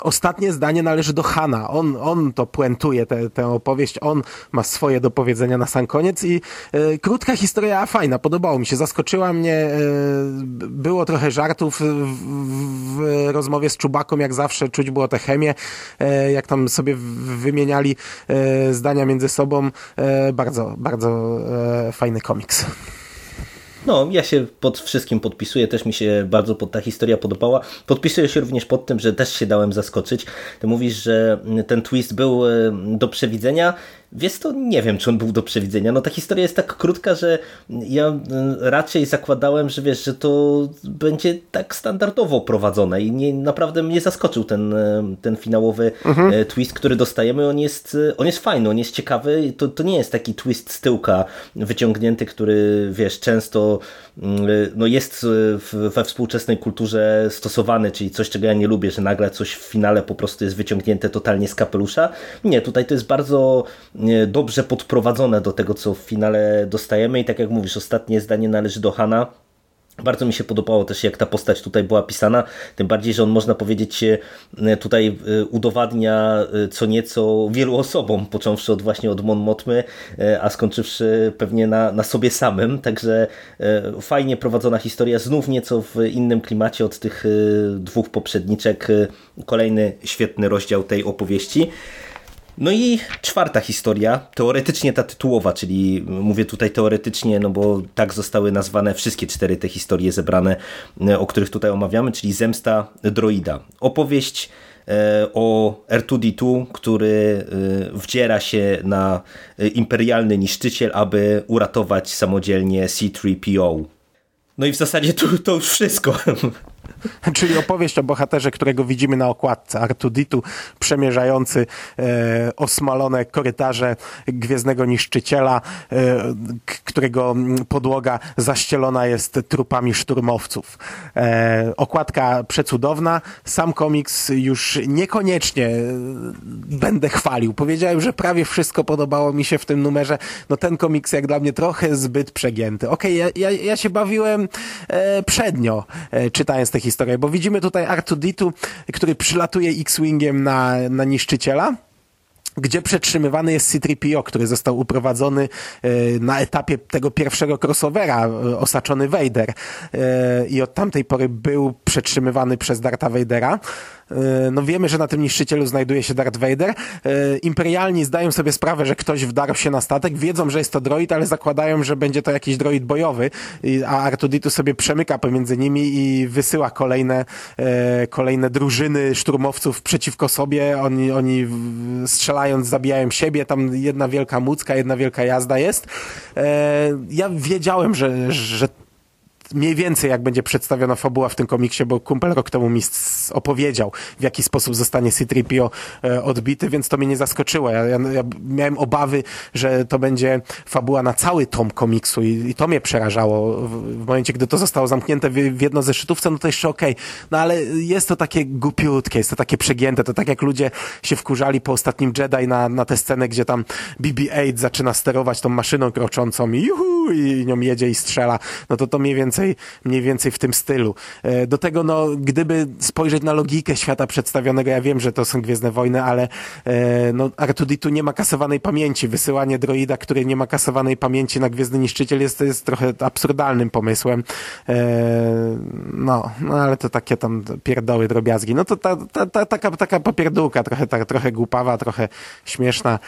ostatnie zdanie należy do Hana. On, on to puentuje tę, tę opowieść, on ma swoje do powiedzenia na sam koniec i e, krótka historia, a fajna, podobało mi się, zaskoczyła mnie. E, było trochę żartów w, w, rozmowie z Czubaką, jak zawsze czuć było tę chemię, e, jak tam sobie wymieniali zdania między sobą. Bardzo, bardzo fajny komiks. No, ja się pod wszystkim podpisuję, też mi się bardzo pod ta historia podobała. Podpisuję się również pod tym, że też się dałem zaskoczyć. Ty mówisz, że ten twist był e, do przewidzenia. Wiesz to, nie wiem, czy on był do przewidzenia. No ta historia jest tak krótka, że ja e, raczej zakładałem, że wiesz, że to będzie tak standardowo prowadzone i nie, naprawdę mnie zaskoczył ten, e, ten finałowy mhm. twist, który dostajemy. On jest, on jest fajny, on jest ciekawy. To, to nie jest taki twist z tyłka wyciągnięty, który wiesz, często no jest we współczesnej kulturze stosowany, czyli coś, czego ja nie lubię, że nagle coś w finale po prostu jest wyciągnięte totalnie z kapelusza. Nie, tutaj to jest bardzo dobrze podprowadzone do tego, co w finale dostajemy i tak jak mówisz, ostatnie zdanie należy do Hana bardzo mi się podobało też, jak ta postać tutaj była pisana, tym bardziej, że on można powiedzieć e, tutaj e, udowadnia e, co nieco wielu osobom, począwszy od właśnie od Mon Motmy, a skończywszy pewnie na, na sobie samym, także fajnie prowadzona historia, znów nieco w innym klimacie od tych dwóch poprzedniczek, kolejny świetny rozdział tej opowieści. No i czwarta historia, teoretycznie ta tytułowa, czyli mówię tutaj teoretycznie, no bo tak zostały nazwane wszystkie cztery te historie zebrane, e, o których tutaj omawiamy, czyli Zemsta Droida. Opowieść e, o R2D2, który e, wdziera się na imperialny niszczyciel, aby uratować samodzielnie C-3PO. No i w zasadzie to, to już wszystko. [laughs] [laughs] Czyli opowieść o bohaterze, którego widzimy na okładce. Artuditu przemierzający e, osmalone korytarze Gwiezdnego Niszczyciela, e, którego podłoga zaścielona jest trupami szturmowców. E, okładka przecudowna. Sam komiks już niekoniecznie e, będę chwalił. Powiedziałem, że prawie wszystko podobało mi się w tym numerze. No ten komiks jak dla mnie trochę zbyt przegięty. Okej, okay, ja, ja, ja się bawiłem e, przednio, e, czytając tę historię, bo widzimy tutaj Artuditu, który przylatuje X-Wingiem na, na niszczyciela gdzie przetrzymywany jest C-3PO, który został uprowadzony e, na etapie tego pierwszego crossovera, e, osaczony Vader. E, I od tamtej pory był przetrzymywany przez Dartha Vadera. E, no wiemy, że na tym niszczycielu znajduje się Darth Vader. E, imperialni zdają sobie sprawę, że ktoś wdarł się na statek, wiedzą, że jest to droid, ale zakładają, że będzie to jakiś droid bojowy, a Artuditu sobie przemyka pomiędzy nimi i wysyła kolejne, e, kolejne drużyny szturmowców przeciwko sobie. Oni, oni strzelając zabijają siebie, tam jedna wielka mucka, jedna wielka jazda jest. Ja wiedziałem, że, że mniej więcej jak będzie przedstawiona fabuła w tym komiksie, bo kumpel rok temu mi opowiedział, w jaki sposób zostanie C-3PO e, odbity, więc to mnie nie zaskoczyło. Ja, ja, ja, miałem obawy, że to będzie fabuła na cały tom komiksu i, i to mnie przerażało. W, w, momencie, gdy to zostało zamknięte w, w jedno ze szczytówce, no to jeszcze okej. Okay. No ale jest to takie głupiutkie, jest to takie przegięte. To tak jak ludzie się wkurzali po ostatnim Jedi na, na tę scenę, gdzie tam BB-8 zaczyna sterować tą maszyną kroczącą i juhu, i nią jedzie i strzela. No to to mniej więcej więcej, mniej więcej w tym stylu. E, do tego, no, gdyby spojrzeć na logikę świata przedstawionego, ja wiem, że to są Gwiezdne Wojny, ale e, no, R2D2 nie ma kasowanej pamięci. Wysyłanie droida, który nie ma kasowanej pamięci na Gwiezdny Niszczyciel jest, jest trochę absurdalnym pomysłem. E, no, no, ale to takie tam pierdoły, drobiazgi. No to ta, ta, ta, taka, taka popierdółka, trochę, ta, trochę głupawa, trochę śmieszna.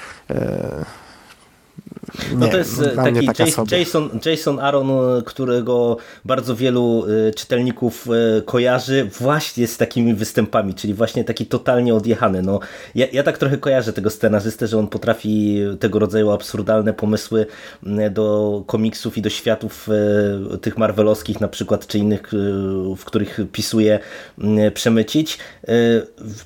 No nie, to jest e, taki Jason, Jason, Jason Aaron, którego bardzo wielu e, czytelników kojarzy właśnie z takimi występami, czyli właśnie taki totalnie odjechany. No, ja, ja tak trochę kojarzę tego scenarzystę, że on potrafi tego rodzaju absurdalne pomysły do komiksów i do światów tych marvelowskich na przykład, czy innych, w których pisuje, przemycić.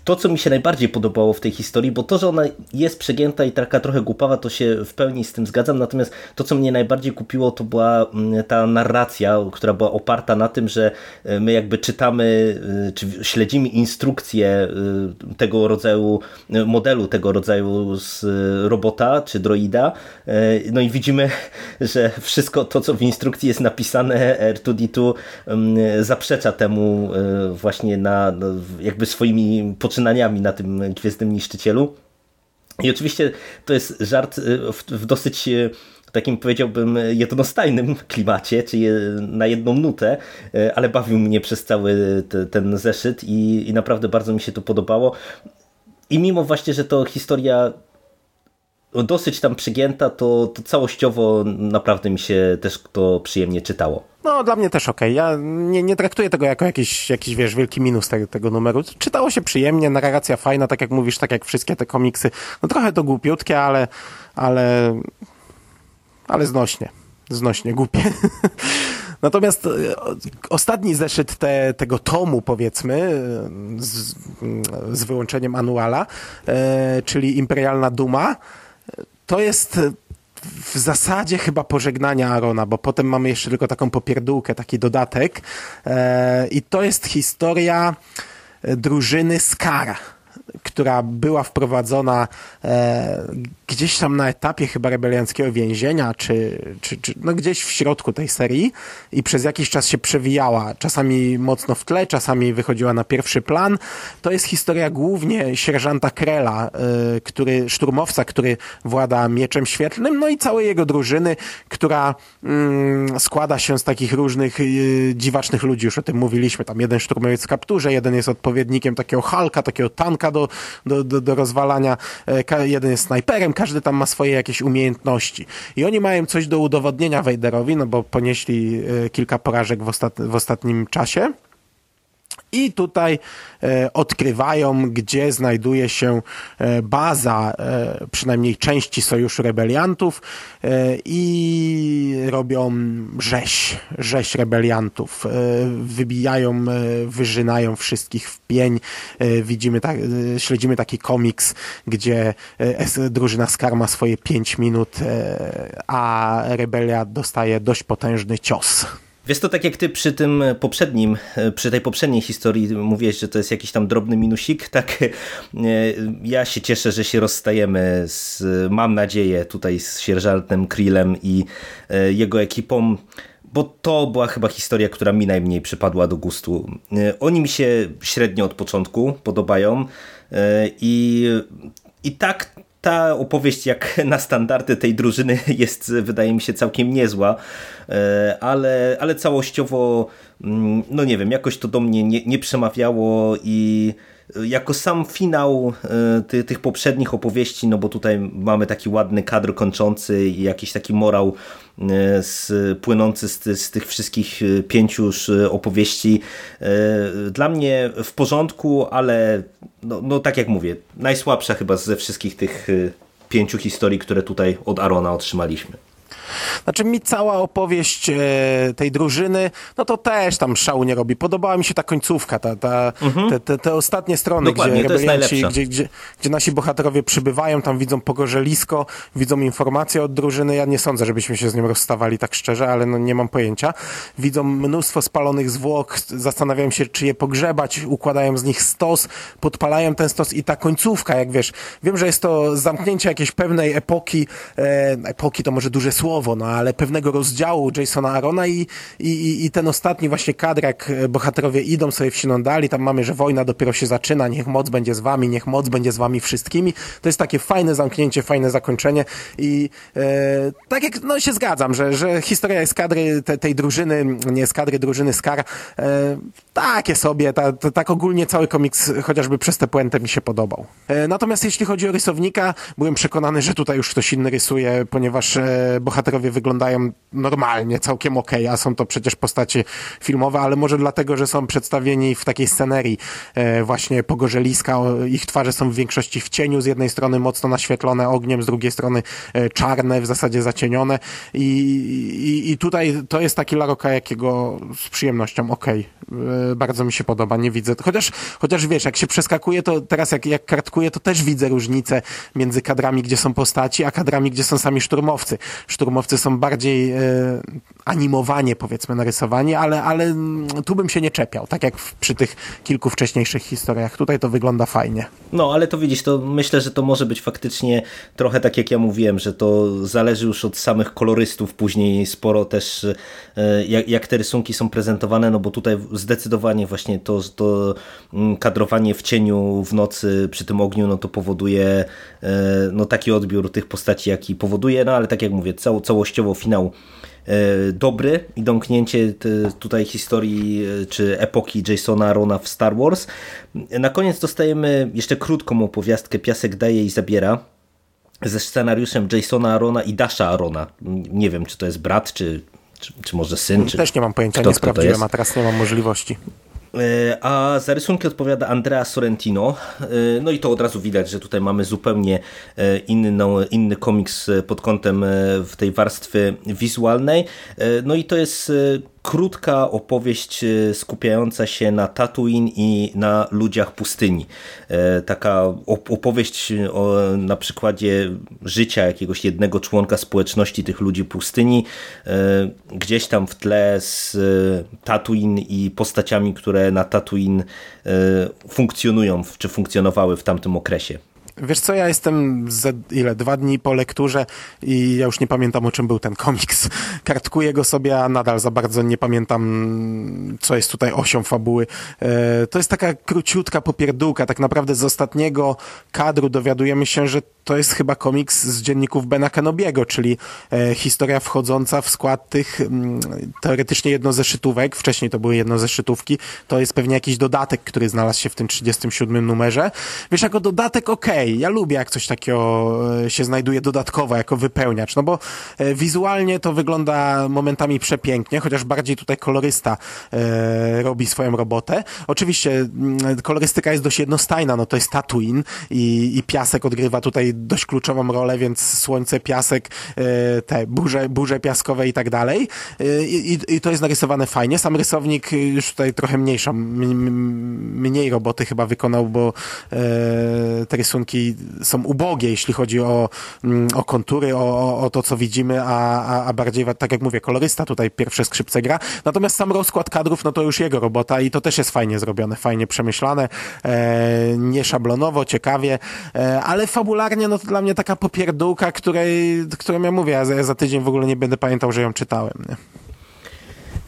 To, co mi się najbardziej podobało w tej historii, bo to, że ona jest przegięta i taka trochę głupawa, to się w pełni z tym zgadzam, natomiast to, co mnie najbardziej kupiło, to była mm, ta narracja, która była oparta na tym, że e, my jakby czytamy, e, czy śledzimy instrukcje e, tego rodzaju modelu, tego rodzaju z robota czy droida, no i widzimy, [laughs] że wszystko to, co w instrukcji jest napisane, R2D2 mm, zaprzecza temu właśnie na, jakby swoimi poczynaniami na tym Gwiezdnym Niszczycielu. I oczywiście to jest żart y, w, w dosyć y, takim powiedziałbym jednostajnym [laughs] klimacie, czyli na jedną nutę, y, ale bawił mnie przez cały te, ten zeszyt i, i naprawdę bardzo mi się to podobało. I mimo właśnie, że to historia dosyć tam przygięta, to, to całościowo naprawdę mi się też to przyjemnie czytało. No, dla mnie też okej. Okay. Ja nie, nie traktuję tego jako jakiś, jakiś wiesz, wielki minus tego, tego numeru. Czytało się przyjemnie, narracja fajna, tak jak mówisz, tak jak wszystkie te komiksy. No trochę to głupiutkie, ale, ale, ale znośnie. Znośnie, głupie. [laughs] Natomiast e, ostatni zeszyt te, tego tomu, powiedzmy, z, z wyłączeniem anuala, e, czyli Imperialna Duma, to jest w zasadzie chyba pożegnania Arona, bo potem mamy jeszcze tylko taką popierdółkę, taki dodatek. E, I to jest historia drużyny Skara która była wprowadzona e, gdzieś tam na etapie chyba rebelianckiego więzienia, czy, czy, czy no gdzieś w środku tej serii i przez jakiś czas się przewijała, czasami mocno w tle, czasami wychodziła na pierwszy plan. To jest historia głównie sierżanta Krela, e, który, szturmowca, który włada mieczem świetlnym, no i całej jego drużyny, która mm, składa się z takich różnych e, dziwacznych ludzi, już o tym mówiliśmy, tam jeden szturmowiec w kapturze, jeden jest odpowiednikiem takiego Halka, takiego tanka do, do, do, do rozwalania. E, jeden jest snajperem, każdy tam ma swoje jakieś umiejętności. I oni mają coś do udowodnienia Wejderowi, no bo ponieśli e, kilka porażek w, ostat, w ostatnim czasie. I tutaj e, odkrywają, gdzie znajduje się e, baza e, przynajmniej części Sojuszu Rebeliantów e, i robią rzeź, rzeź rebeliantów. E, wybijają, e, wyżynają wszystkich w pień. widzimy tak, śledzimy taki komiks, gdzie drużyna Skar ma swoje 5 minut, a rebelia dostaje dość potężny cios. Wiesz to tak jak ty przy tym poprzednim, przy tej poprzedniej historii mówiłeś, że to jest jakiś tam drobny minusik, [laughs] tak ja się cieszę, że się rozstajemy z, mam nadzieję, tutaj z sierżantem Krillem i e, jego ekipą, bo to była chyba historia, która mi najmniej przypadła do gustu. E, oni mi się średnio od początku podobają e, i, i tak ta opowieść jak [laughs] na standardy tej drużyny jest wydaje mi się całkiem niezła, e, ale, ale całościowo mm, no nie wiem, jakoś to do mnie nie, nie przemawiało i jako sam finał e, ty, tych poprzednich opowieści, no bo tutaj mamy taki ładny kadr kończący i jakiś taki morał e, z, płynący z, z tych wszystkich pięciu opowieści. Dla mnie w porządku, ale no, no tak jak mówię, najsłabsza chyba ze wszystkich tych y, pięciu historii, które tutaj od Arona otrzymaliśmy. Znaczy mi cała opowieść e, tej drużyny, no to też tam szału nie robi. Podobała mi się ta końcówka, ta, ta, mhm. te, te, te, ostatnie strony, Dokładnie, gdzie rebelianci, gdzie, gdzie, gdzie, nasi bohaterowie przybywają, tam widzą pogorzelisko, widzą informacje od drużyny. Ja nie sądzę, żebyśmy się z nim rozstawali tak szczerze, ale no nie mam pojęcia. Widzą mnóstwo spalonych zwłok, zastanawiają się, czy je pogrzebać, układają z nich stos, podpalają ten stos i ta końcówka, jak wiesz, wiem, że jest to zamknięcie jakiejś pewnej epoki, e, epoki to może duże słowo, no ale pewnego rozdziału Jasona Arona i, i, i ten ostatni właśnie kadr, jak bohaterowie idą sobie w Sinondali, tam mamy, że wojna dopiero się zaczyna, niech moc będzie z wami, niech moc będzie z wami wszystkimi. To jest takie fajne zamknięcie, fajne zakończenie i e, tak jak, no się zgadzam, że, że historia jest kadry te, tej drużyny, nie z kadry drużyny Skar, e, takie sobie, ta, ta, tak ogólnie cały komiks chociażby przez tę puentę mi się podobał. E, natomiast jeśli chodzi o rysownika, byłem przekonany, że tutaj już ktoś inny rysuje, ponieważ e, bohater bohaterowie wyglądają normalnie, całkiem okay, a są to przecież postacie filmowe, ale może dlatego, że są przedstawieni w takiej scenerii e, właśnie pogorzeliska, ich twarze są w większości w cieniu, z jednej strony mocno naświetlone ogniem, z drugiej strony e, czarne, w zasadzie zacienione i, i, i tutaj to jest taki Laroka, jakiego z przyjemnością, okej, okay. bardzo mi się podoba, nie widzę, chociaż, chociaż wiesz, jak się przeskakuje, to teraz jak, jak kartkuję, to też widzę różnicę między kadrami, gdzie są postaci, a kadrami, gdzie są sami szturmowcy. Szturmowcy są bardziej e, animowanie, powiedzmy, narysowani, ale, ale tu bym się nie czepiał, tak jak przy tych kilku wcześniejszych historiach. Tutaj to wygląda fajnie. No, ale to widzisz, to myślę, że to może być faktycznie trochę tak, jak ja mówiłem, że to zależy już od samych kolorystów, później sporo też e, jak, jak te rysunki są prezentowane, no bo tutaj zdecydowanie właśnie to, to mm, kadrowanie w cieniu w nocy przy tym ogniu, no to powoduje e, no taki odbiór tych postaci, jaki powoduje, no ale tak jak mówię, cał, całościowo finał e, dobry i domknięcie tutaj historii czy epoki Jasona Rona w Star Wars. Na koniec dostajemy jeszcze krótką opowiastkę Piasek daje i zabiera ze scenariuszem Jasona Arona i Dasha Arona. Nie wiem, czy to jest brat, czy, czy, czy może syn. Czy Też nie mam pojęcia, nie sprawdziłem, a teraz nie mam możliwości. E, a za rysunki odpowiada Andrea Sorrentino. E, no i to od razu widać, że tutaj mamy zupełnie e, inny, inny komiks pod kątem w tej warstwy wizualnej. No i to jest krótka opowieść e, skupiająca się na Tatooine i na ludziach pustyni. E, taka opowieść o, na przykładzie życia jakiegoś jednego członka społeczności tych ludzi pustyni, e, gdzieś tam w tle z Tatooine i postaciami, które na Tatooine funkcjonują, czy funkcjonowały w tamtym okresie. Wiesz co, ja jestem ze, ile, dwa dni po lekturze i ja już nie pamiętam o czym był ten komiks. [laughs] Kartkuję go sobie, a nadal za bardzo nie pamiętam, co jest tutaj osią fabuły. E, to jest taka króciutka popierdółka. Tak naprawdę z ostatniego kadru dowiadujemy się, że to jest chyba komiks z dzienników Bena Kenobiego, czyli e, historia wchodząca w skład tych mm, teoretycznie jednozeszytówek. Wcześniej to były jednozeszytówki. To jest pewnie jakiś dodatek, który znalazł się w tym 37 numerze. Wiesz, jako dodatek okej, okay. Ja lubię jak coś takiego e, się znajduje dodatkowo, jako wypełniacz, no bo e, wizualnie to wygląda momentami przepięknie, chociaż bardziej tutaj kolorysta e, robi swoją robotę. Oczywiście mm, kolorystyka jest dość jednostajna, no to jest Tatooine i, i piasek odgrywa tutaj dość kluczową rolę, więc słońce, piasek, te burze, burze piaskowe i tak dalej. E, I, I, to jest narysowane fajnie. Sam rysownik już tutaj trochę mniejszą, mniej roboty chyba wykonał, bo te rysunki są ubogie, jeśli chodzi o, mm, o kontury, o, o to, co widzimy, a, a, a bardziej, tak jak mówię, kolorysta tutaj pierwsze skrzypce gra. Natomiast sam rozkład kadrów, no to już jego robota i to też jest fajnie zrobione, fajnie przemyślane, e, nie szablonowo, ciekawie, e, ale fabularnie no to dla mnie taka popierdółka, której, którą ja mówię, ja za, ja za tydzień w ogóle nie będę pamiętał, że ją czytałem. Nie?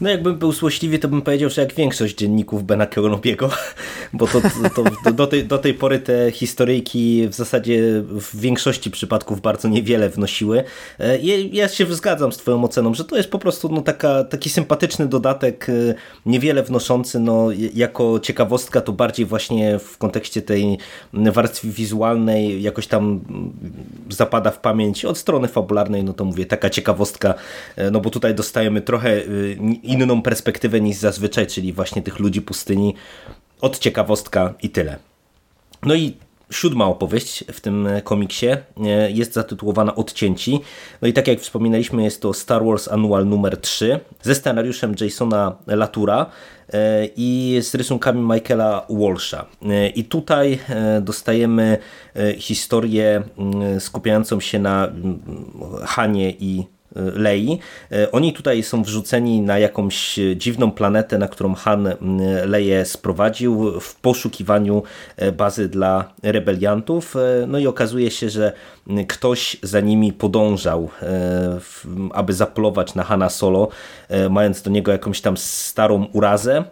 No jakbym był złośliwy, to bym powiedział, że jak większość dzienników Bena Keonobiego, [laughs] bo to, to, to, do, tej, do tej pory te historyjki w zasadzie w większości przypadków bardzo niewiele wnosiły. E, ja się zgadzam z twoją oceną, że to jest po prostu no, taka, taki sympatyczny dodatek, e, niewiele wnoszący, no, jako ciekawostka to bardziej właśnie w kontekście tej warstwy wizualnej jakoś tam zapada w pamięć od strony fabularnej, no to mówię, taka ciekawostka, e, no bo tutaj dostajemy trochę inną perspektywę niż zazwyczaj, czyli właśnie tych ludzi pustyni. Od ciekawostka i tyle. No i siódma opowieść w tym komiksie e, jest zatytułowana Odcięci. No i tak jak wspominaliśmy, jest to Star Wars Annual numer 3 ze scenariuszem Jasona Latura e, i z rysunkami Michaela Walsha. E, I tutaj dostajemy historię skupiającą się na Hanie i Lei. E, oni tutaj są wrzuceni na jakąś dziwną planetę, na którą Han Leję sprowadził w poszukiwaniu bazy dla rebeliantów. No i okazuje się, że ktoś za nimi podążał, aby zaplować na Hana Solo, mając do niego jakąś tam starą urazę.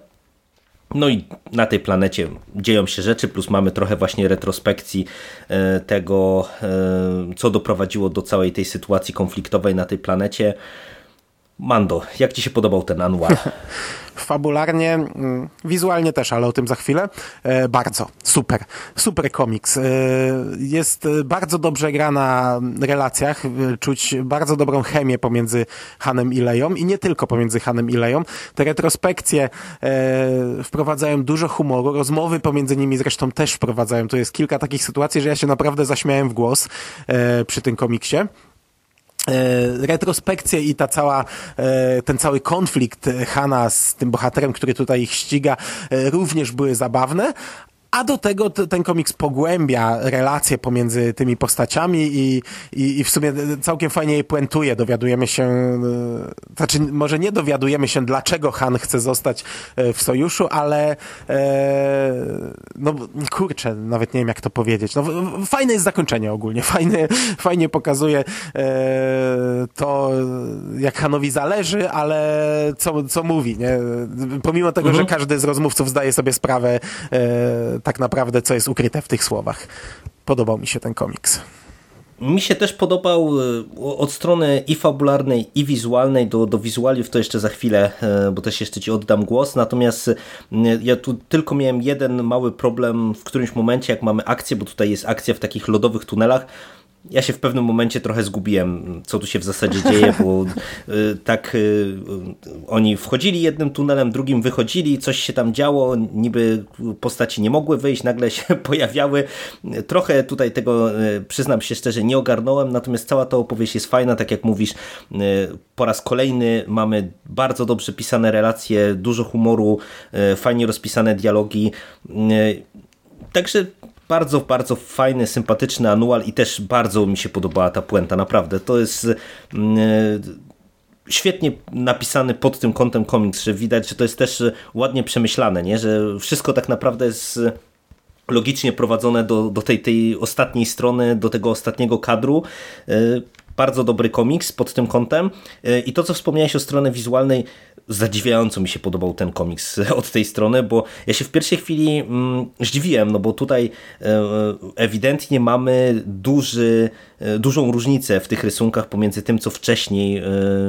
No i na tej planecie dzieją się rzeczy, plus mamy trochę właśnie retrospekcji e, tego, e, co doprowadziło do całej tej sytuacji konfliktowej na tej planecie. Mando, jak ci się podobał ten anual? [laughs] fabularnie, mm, wizualnie też, ale o tym za chwilę. E, bardzo, super, super komiks. E, jest bardzo dobrze gra na relacjach, e, czuć bardzo dobrą chemię pomiędzy Hanem i Leją i nie tylko pomiędzy Hanem i Leją. Te retrospekcje wprowadzają dużo humoru, rozmowy pomiędzy nimi zresztą też wprowadzają. To jest kilka takich sytuacji, że ja się naprawdę zaśmiałem w głos przy tym komiksie. E, retrospekcja i ta cała, e, ten cały konflikt Hanna z tym bohaterem, który tutaj ich ściga, e, również były zabawne, a do tego ten komiks pogłębia relacje pomiędzy tymi postaciami i, i, i w sumie całkiem fajnie je puentuje. Dowiadujemy się, e, znaczy może nie dowiadujemy się, dlaczego Han chce zostać e, w sojuszu, ale e, no kurczę, nawet nie wiem jak to powiedzieć. No, fajne jest zakończenie ogólnie. [laughs] Fajne, fajnie pokazuje e, to, jak Hanowi zależy, ale co, co mówi. Nie? Pomimo tego, mhm. że każdy z rozmówców zdaje sobie sprawę e, tak naprawdę, co jest ukryte w tych słowach. Podobał mi się ten komiks. Mi się też podobał e, od strony i fabularnej, i wizualnej. Do, do wizualiów to jeszcze za chwilę, e, bo też jeszcze Ci oddam głos. Natomiast ja tu tylko miałem jeden mały problem w którymś momencie, jak mamy akcję, bo tutaj jest akcja w takich lodowych tunelach ja się w pewnym momencie trochę zgubiłem, co tu się w zasadzie dzieje, bo [laughs] y, tak y, oni wchodzili jednym tunelem, drugim wychodzili, coś się tam działo, niby postaci nie mogły wyjść, nagle się [laughs] pojawiały. Trochę tutaj tego, y, przyznam się szczerze, nie ogarnąłem, natomiast cała ta opowieść jest fajna, tak jak mówisz, po raz kolejny mamy bardzo dobrze pisane relacje, dużo humoru, fajnie rozpisane dialogi. Także bardzo, bardzo fajny, sympatyczny anual i też bardzo mi się podobała ta puenta, naprawdę. To jest mm, e, świetnie napisany pod tym kątem komiks, że widać, że to jest też ładnie przemyślane, nie? że wszystko tak naprawdę jest logicznie prowadzone do, do tej, tej ostatniej strony, do tego ostatniego kadru. E, bardzo dobry komiks pod tym kątem. E, I to, co wspomniałeś o stronie wizualnej, zadziwiająco mi się podobał ten komiks [laughs] od tej strony, bo ja się w pierwszej chwili mm, zdziwiłem, no bo tutaj e, ewidentnie mamy duży, e, dużą różnicę w tych rysunkach pomiędzy tym, co wcześniej e,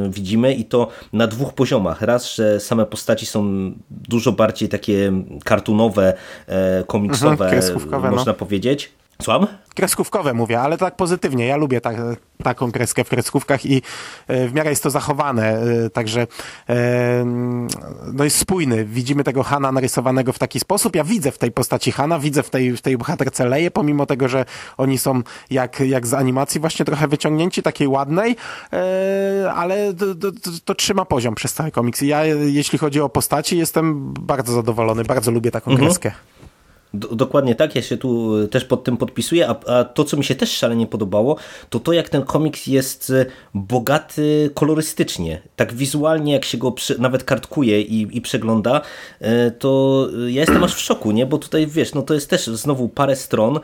widzimy i to na dwóch poziomach. Raz, że same postaci są dużo bardziej takie kartunowe, komiksowe, mhm, można no. powiedzieć. Słucham? Kreskówkowe mówię, ale tak pozytywnie. Ja lubię tak, taką kreskę w kreskówkach i e, w miarę jest to zachowane. E, także e, no jest spójny. Widzimy tego Hana narysowanego w taki sposób. Ja widzę w tej postaci Hana, widzę w tej, w tej bohaterce Leje, pomimo tego, że oni są jak, jak z animacji właśnie trochę wyciągnięci, takiej ładnej, ale to, to, to, to trzyma poziom przez cały komiks. I ja, jeśli chodzi o postaci, jestem bardzo zadowolony, bardzo lubię taką mhm. kreskę. Dokładnie tak, ja się tu e, też pod tym podpisuję, a, a, to, co mi się też szalenie podobało, to to, jak ten komiks jest e, bogaty kolorystycznie. Tak wizualnie, jak się go nawet kartkuje i, i przegląda, e, to ja jestem aż w szoku, nie? Bo tutaj, wiesz, no to jest też znowu parę stron,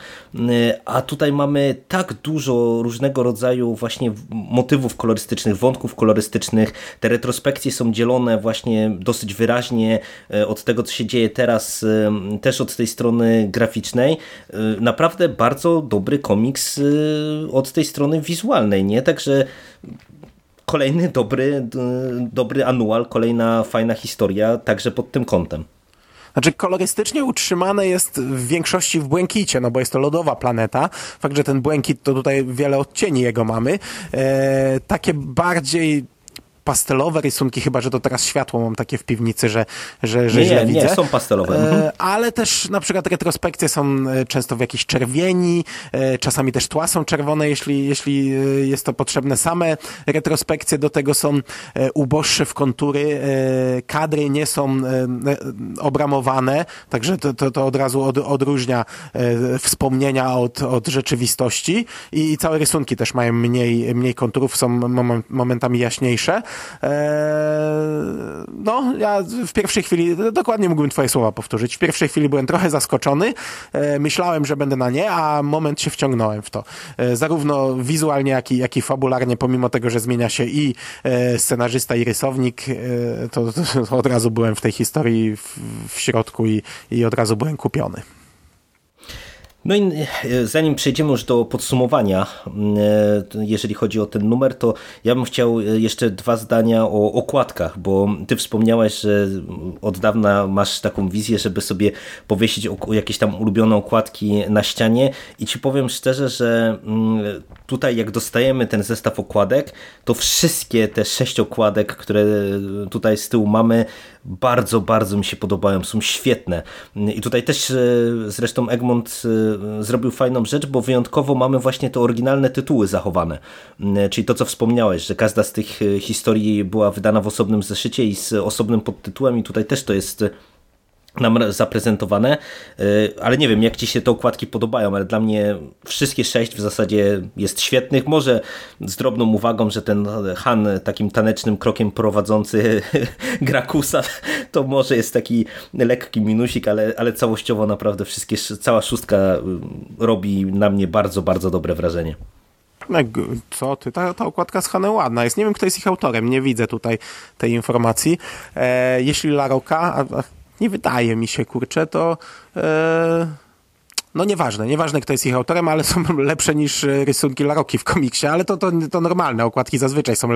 a tutaj mamy tak dużo różnego rodzaju właśnie motywów kolorystycznych, wątków kolorystycznych. Te retrospekcje są dzielone właśnie dosyć wyraźnie od tego, co się dzieje teraz, też od tej strony strony graficznej y, naprawdę bardzo dobry komiks y, od tej strony wizualnej, nie? Także kolejny dobry, y, dobry anual, kolejna fajna historia, także pod tym kątem. Znaczy kolorystycznie utrzymane jest w większości w błękicie, no bo jest to lodowa planeta. Fakt, że ten błękit to tutaj wiele odcieni jego mamy. E, takie bardziej pastelowe rysunki, chyba że to teraz światło mam takie w piwnicy, że, że, że nie, źle nie, widzę. Nie, są pastelowe. E, mhm. ale też na przykład retrospekcje są e, często w jakiejś czerwieni, e, czasami też tła są czerwone, jeśli, jeśli jest to potrzebne. Same retrospekcje do tego są uboższe w kontury, kadry nie są obramowane, także to, to, to od razu od, odróżnia wspomnienia od, od rzeczywistości i, i całe rysunki też mają mniej, mniej konturów, są momentami jaśniejsze. Eee, no, ja w pierwszej chwili, dokładnie mógłbym twoje słowa powtórzyć, w pierwszej chwili byłem trochę zaskoczony, eee, myślałem, że będę na nie, a moment się wciągnąłem w to. Eee, zarówno wizualnie, jak i, jak i fabularnie, pomimo tego, że zmienia się i scenarzysta, i rysownik, to, to, to od razu byłem w tej historii w, w środku i, i od razu byłem kupiony. No i e, zanim przejdziemy już do podsumowania, e, jeżeli chodzi o ten numer, to ja bym chciał e, jeszcze dwa zdania o okładkach, bo ty wspomniałeś, że od dawna masz taką wizję, żeby sobie powiesić jakieś tam ulubione okładki na ścianie i ci powiem szczerze, że mm, tutaj jak dostajemy ten zestaw okładek, to wszystkie te sześć okładek, które tutaj z tyłu mamy, bardzo, bardzo mi się podobają, są świetne. I tutaj też zresztą Egmont zrobił fajną rzecz, bo wyjątkowo mamy właśnie te oryginalne tytuły zachowane. Czyli to, co wspomniałeś, że każda z tych historii była wydana w osobnym zeszycie i z osobnym podtytułem i tutaj też to jest nam zaprezentowane, e, ale nie wiem jak Ci się te okładki podobają, ale dla mnie wszystkie sześć w zasadzie jest świetnych, może z drobną uwagą, że ten Han takim tanecznym krokiem prowadzący [laughs] Grakusa to może jest taki lekki minusik, ale, ale całościowo naprawdę wszystkie, cała szóstka y, robi na mnie bardzo, bardzo dobre wrażenie. Co ty? Ta, ta okładka z Hanem ładna jest. Nie wiem, kto jest ich autorem. Nie widzę tutaj tej informacji. E, jeśli Laroka, a, a nie wydaje mi się, kurczę, to... E, no nieważne, nieważne kto jest ich autorem, ale są [laughs] lepsze niż e, rysunki Laroki w komiksie, ale to, to, to normalne, okładki zazwyczaj są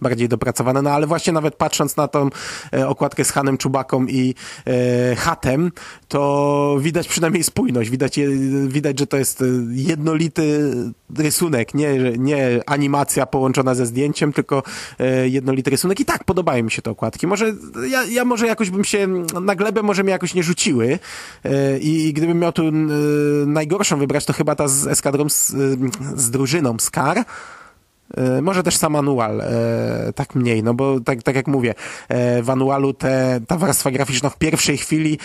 bardziej dopracowane, no ale właśnie nawet patrząc na tą e, okładkę z Hanem Czubaką i e, Hatem, to widać przynajmniej spójność, widać, widać, że to jest jednolity rysunek, nie, nie animacja połączona ze zdjęciem, tylko jednolity rysunek. I tak podobają mi się te okładki. Może ja, ja może jakoś bym się, na glebę może mnie jakoś nie rzuciły i, i gdybym miał tu najgorszą wybrać, to chyba ta z eskadrą, z, z drużyną Skar. E, może też sam manual, e, tak mniej, no bo tak, tak jak mówię, e, w anualu te, ta warstwa graficzna w pierwszej chwili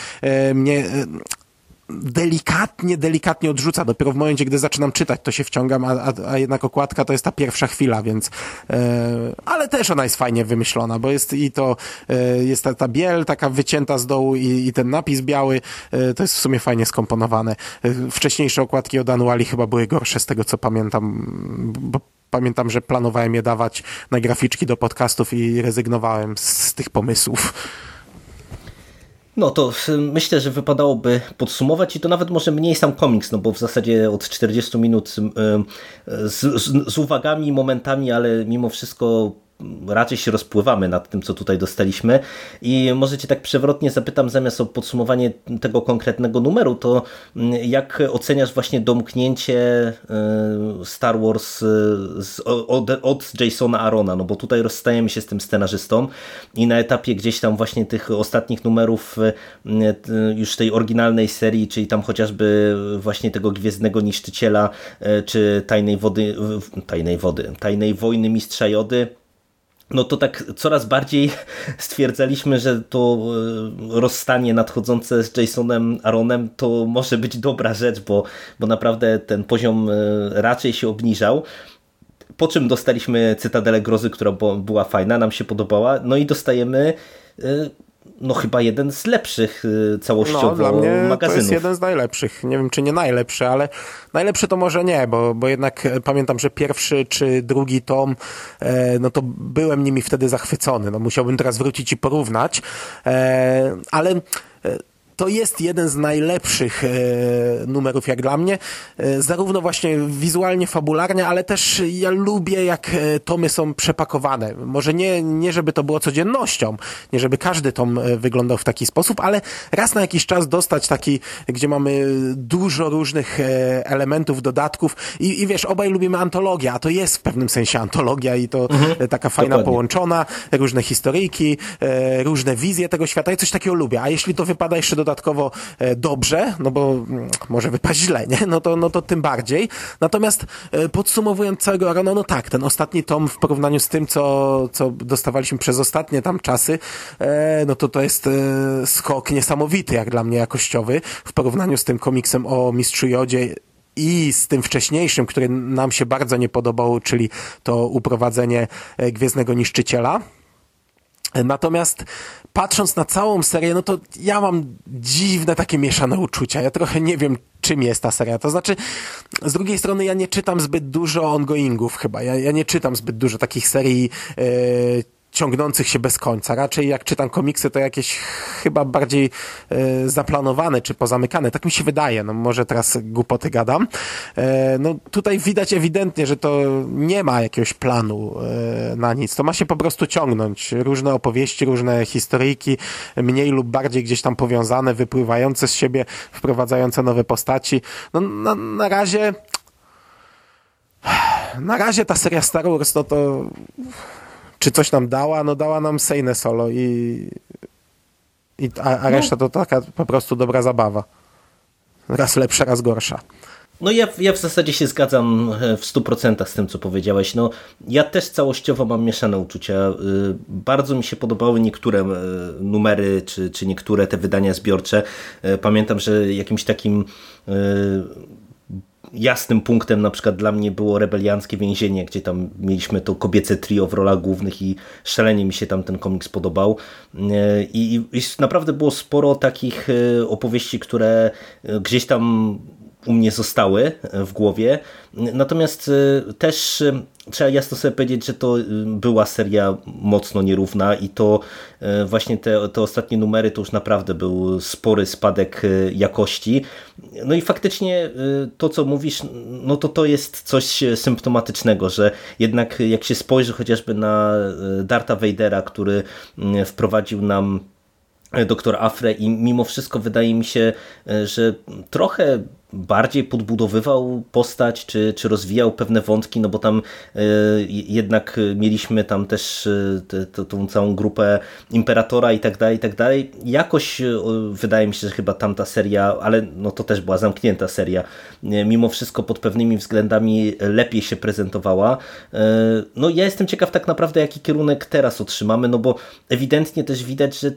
mnie delikatnie, delikatnie odrzuca. Dopiero w momencie, gdy zaczynam czytać, to się wciągam, a, a, a jednak okładka to jest ta pierwsza chwila, więc e, ale też ona jest fajnie wymyślona, bo jest i to e, jest ta, ta biel taka wycięta z dołu i, i ten napis biały, e, to jest w sumie fajnie skomponowane. Wcześniejsze okładki od Anuali chyba były gorsze z tego, co pamiętam, bo pamiętam, że planowałem je dawać na graficzki do podcastów i rezygnowałem z tych pomysłów. No to myślę, że wypadałoby podsumować i to nawet może mniej sam komiks, no bo w zasadzie od 40 minut z, z, z uwagami, momentami, ale mimo wszystko raczej się rozpływamy nad tym, co tutaj dostaliśmy. I może cię tak przewrotnie zapytam, zamiast o podsumowanie tego konkretnego numeru, to mm, jak oceniasz właśnie domknięcie e, Star Wars z, od, od Jasona Arona, no bo tutaj rozstajemy się z tym scenarzystą i na etapie gdzieś tam właśnie tych ostatnich numerów e, już tej oryginalnej serii, czyli tam chociażby właśnie tego Gwiezdnego Niszczyciela, czy Tajnej Wody, Tajnej Wody, Tajnej Wojny Mistrza Jody, no to tak coraz bardziej [laughs] stwierdzaliśmy, że to e, rozstanie nadchodzące z Jasonem Aaronem to może być dobra rzecz, bo, bo naprawdę ten poziom e, raczej się obniżał. Po czym dostaliśmy Cytadelę Grozy, która była fajna, nam się podobała. No i dostajemy e, no chyba jeden z lepszych y, całościowo no, dla mnie magazynów. to jest jeden z najlepszych. Nie wiem, czy nie najlepszy, ale najlepszy to może nie, bo, bo jednak e, pamiętam, że pierwszy czy drugi tom, e, no to byłem nimi wtedy zachwycony. No musiałbym teraz wrócić i porównać, e, ale to jest jeden z najlepszych e, numerów jak dla mnie, e, zarówno właśnie wizualnie, fabularnie, ale też ja lubię jak e, tomy są przepakowane. Może nie, nie żeby to było codziennością, nie żeby każdy tom wyglądał w taki sposób, ale raz na jakiś czas dostać taki, gdzie mamy dużo różnych elementów, dodatków i, i wiesz, obaj lubimy antologię, a to jest w pewnym sensie antologia i to mhm, taka fajna dokładnie. połączona, różne historyjki, różne wizje tego świata i coś takiego lubię. A jeśli to wypada jeszcze do dodatkowo e, dobrze, no bo mm, może wypaść źle, nie? No to, no to tym bardziej. Natomiast e, podsumowując całego Arona, no tak, ten ostatni tom w porównaniu z tym, co, co dostawaliśmy przez ostatnie tam czasy, e, no to to jest skok niesamowity, jak dla mnie jakościowy, w porównaniu z tym komiksem o Mistrzu Jodzie i z tym wcześniejszym, który nam się bardzo nie podobał, czyli to uprowadzenie Gwiezdnego Niszczyciela. Natomiast patrząc na całą serię, no to ja mam dziwne takie mieszane uczucia. Ja trochę nie wiem, czym jest ta seria. To znaczy, z drugiej strony ja nie czytam zbyt dużo ongoingów chyba. Ja, ja nie czytam zbyt dużo takich serii e, ciągnących się bez końca. Raczej jak czytam komiksy, to jakieś chyba bardziej e, zaplanowane czy pozamykane. Tak mi się wydaje. No może teraz głupoty gadam. E, no tutaj widać ewidentnie, że to nie ma jakiegoś planu e, na nic. To ma się po prostu ciągnąć. Różne opowieści, różne historyjki, mniej lub bardziej gdzieś tam powiązane, wypływające z siebie, wprowadzające nowe postaci. No na, na razie na razie ta seria Star Wars, no to czy coś nam dała? No dała nam Sejne Solo i, i a, a reszta to taka po prostu dobra zabawa. Raz lepsza, raz gorsza. No ja, ja w zasadzie się zgadzam e, w 100% z tym, co powiedziałeś. No, ja też całościowo mam mieszane uczucia. E, Bardzo mi się podobały niektóre e, numery, czy, czy niektóre te wydania zbiorcze. Pamiętam, że jakimś takim jasnym punktem na przykład dla mnie było rebelianckie więzienie, gdzie tam mieliśmy to kobiece trio w rolach głównych i szalenie mi się tam ten komiks podobał. I, i naprawdę było sporo takich opowieści, które gdzieś tam u mnie zostały w głowie. Natomiast y, też y, trzeba jasno sobie powiedzieć, że to była seria mocno nierówna i to właśnie te, te ostatnie numery to już naprawdę był spory spadek jakości. No i faktycznie to, co mówisz, no to to jest coś symptomatycznego, że jednak jak się spojrzy chociażby na Darta Vadera, który wprowadził nam doktor Afre i mimo wszystko wydaje mi się, że trochę bardziej podbudowywał postać, czy, czy rozwijał pewne wątki, no bo tam y, jednak mieliśmy tam też y, tą całą grupę Imperatora i tak dalej, i tak dalej. Jakoś wydaje mi się, że chyba tamta seria, ale no to też była zamknięta seria, mimo wszystko pod pewnymi względami lepiej się prezentowała. No ja jestem ciekaw tak naprawdę, jaki kierunek teraz otrzymamy, no bo ewidentnie też widać, że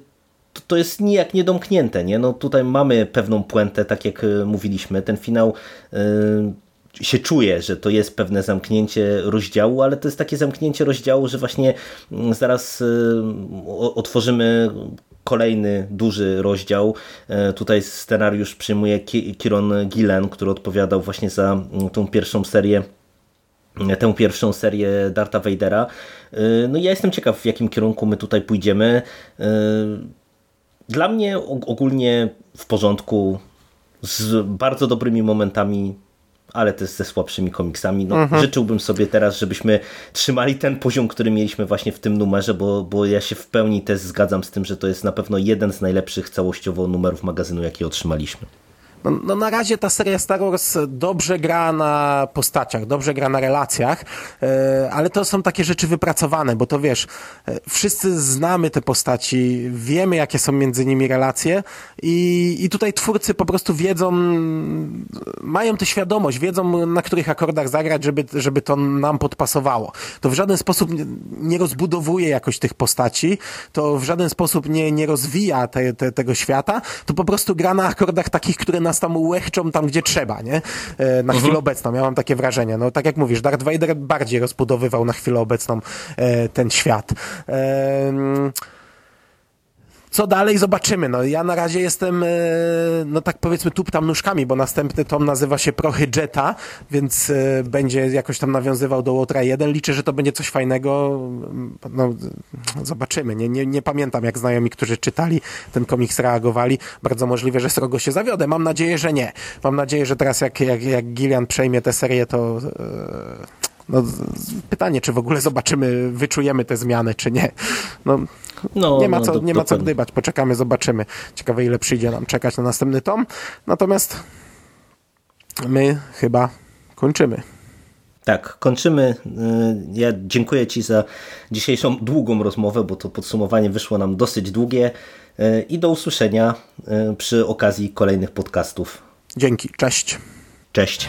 to, to jest nijak niedomknięte. Nie? No tutaj mamy pewną puentę, tak jak e, mówiliśmy. Ten finał yy, się czuje, że to jest pewne zamknięcie rozdziału, ale to jest takie zamknięcie rozdziału, że właśnie mm, zaraz yy, otworzymy kolejny duży rozdział. Tutaj scenariusz przyjmuje Kieron Gillen, który odpowiadał właśnie za mm, tą pierwszą serię tę pierwszą serię Darta Vadera. No ja jestem ciekaw, w jakim kierunku my tutaj pójdziemy. Dla mnie ogólnie w porządku, z bardzo dobrymi momentami, ale też ze słabszymi komiksami. No, mhm. Życzyłbym sobie teraz, żebyśmy trzymali ten poziom, który mieliśmy właśnie w tym numerze, bo, bo ja się w pełni też zgadzam z tym, że to jest na pewno jeden z najlepszych całościowo numerów magazynu, jaki otrzymaliśmy. No, no, na razie ta seria Star Wars dobrze gra na postaciach, dobrze gra na relacjach, e, ale to są takie rzeczy wypracowane, bo to wiesz, e, wszyscy znamy te postaci, wiemy jakie są między nimi relacje i, i tutaj twórcy po prostu wiedzą, mają tę świadomość, wiedzą na których akordach zagrać, żeby, żeby to nam podpasowało. To w żaden sposób nie rozbudowuje jakoś tych postaci, to w żaden sposób nie, nie rozwija te, te, tego świata, to po prostu gra na akordach takich, które nas tam łechczą tam, gdzie trzeba, nie? E, na chwilę mhm. obecną. Ja mam takie wrażenie. No tak jak mówisz, Darth Vader bardziej rozbudowywał na chwilę obecną e, ten świat. E, co dalej zobaczymy. No ja na razie jestem, e, no tak powiedzmy, tup tam nóżkami, bo następny tom nazywa się Prochy Jetta, więc e, będzie jakoś tam nawiązywał do Łotra 1. Liczę, że to będzie coś fajnego. No, zobaczymy. Nie, nie, nie pamiętam, jak znajomi, którzy czytali ten komiks, reagowali. Bardzo możliwe, że srogo się zawiodę. Mam nadzieję, że nie. Mam nadzieję, że teraz jak, jak, jak Gillian przejmie tę serię, to... No, pytanie, czy w ogóle zobaczymy, wyczujemy te zmiany, czy nie. No, no, nie ma, no, co, nie ma co gdybać, poczekamy, zobaczymy. Ciekawe, ile przyjdzie nam czekać na następny tom. Natomiast my chyba kończymy. Tak, kończymy. Y, ja dziękuję Ci za dzisiejszą długą rozmowę, bo to podsumowanie wyszło nam dosyć długie y, i do usłyszenia y, przy okazji kolejnych podcastów. Dzięki, cześć. Cześć.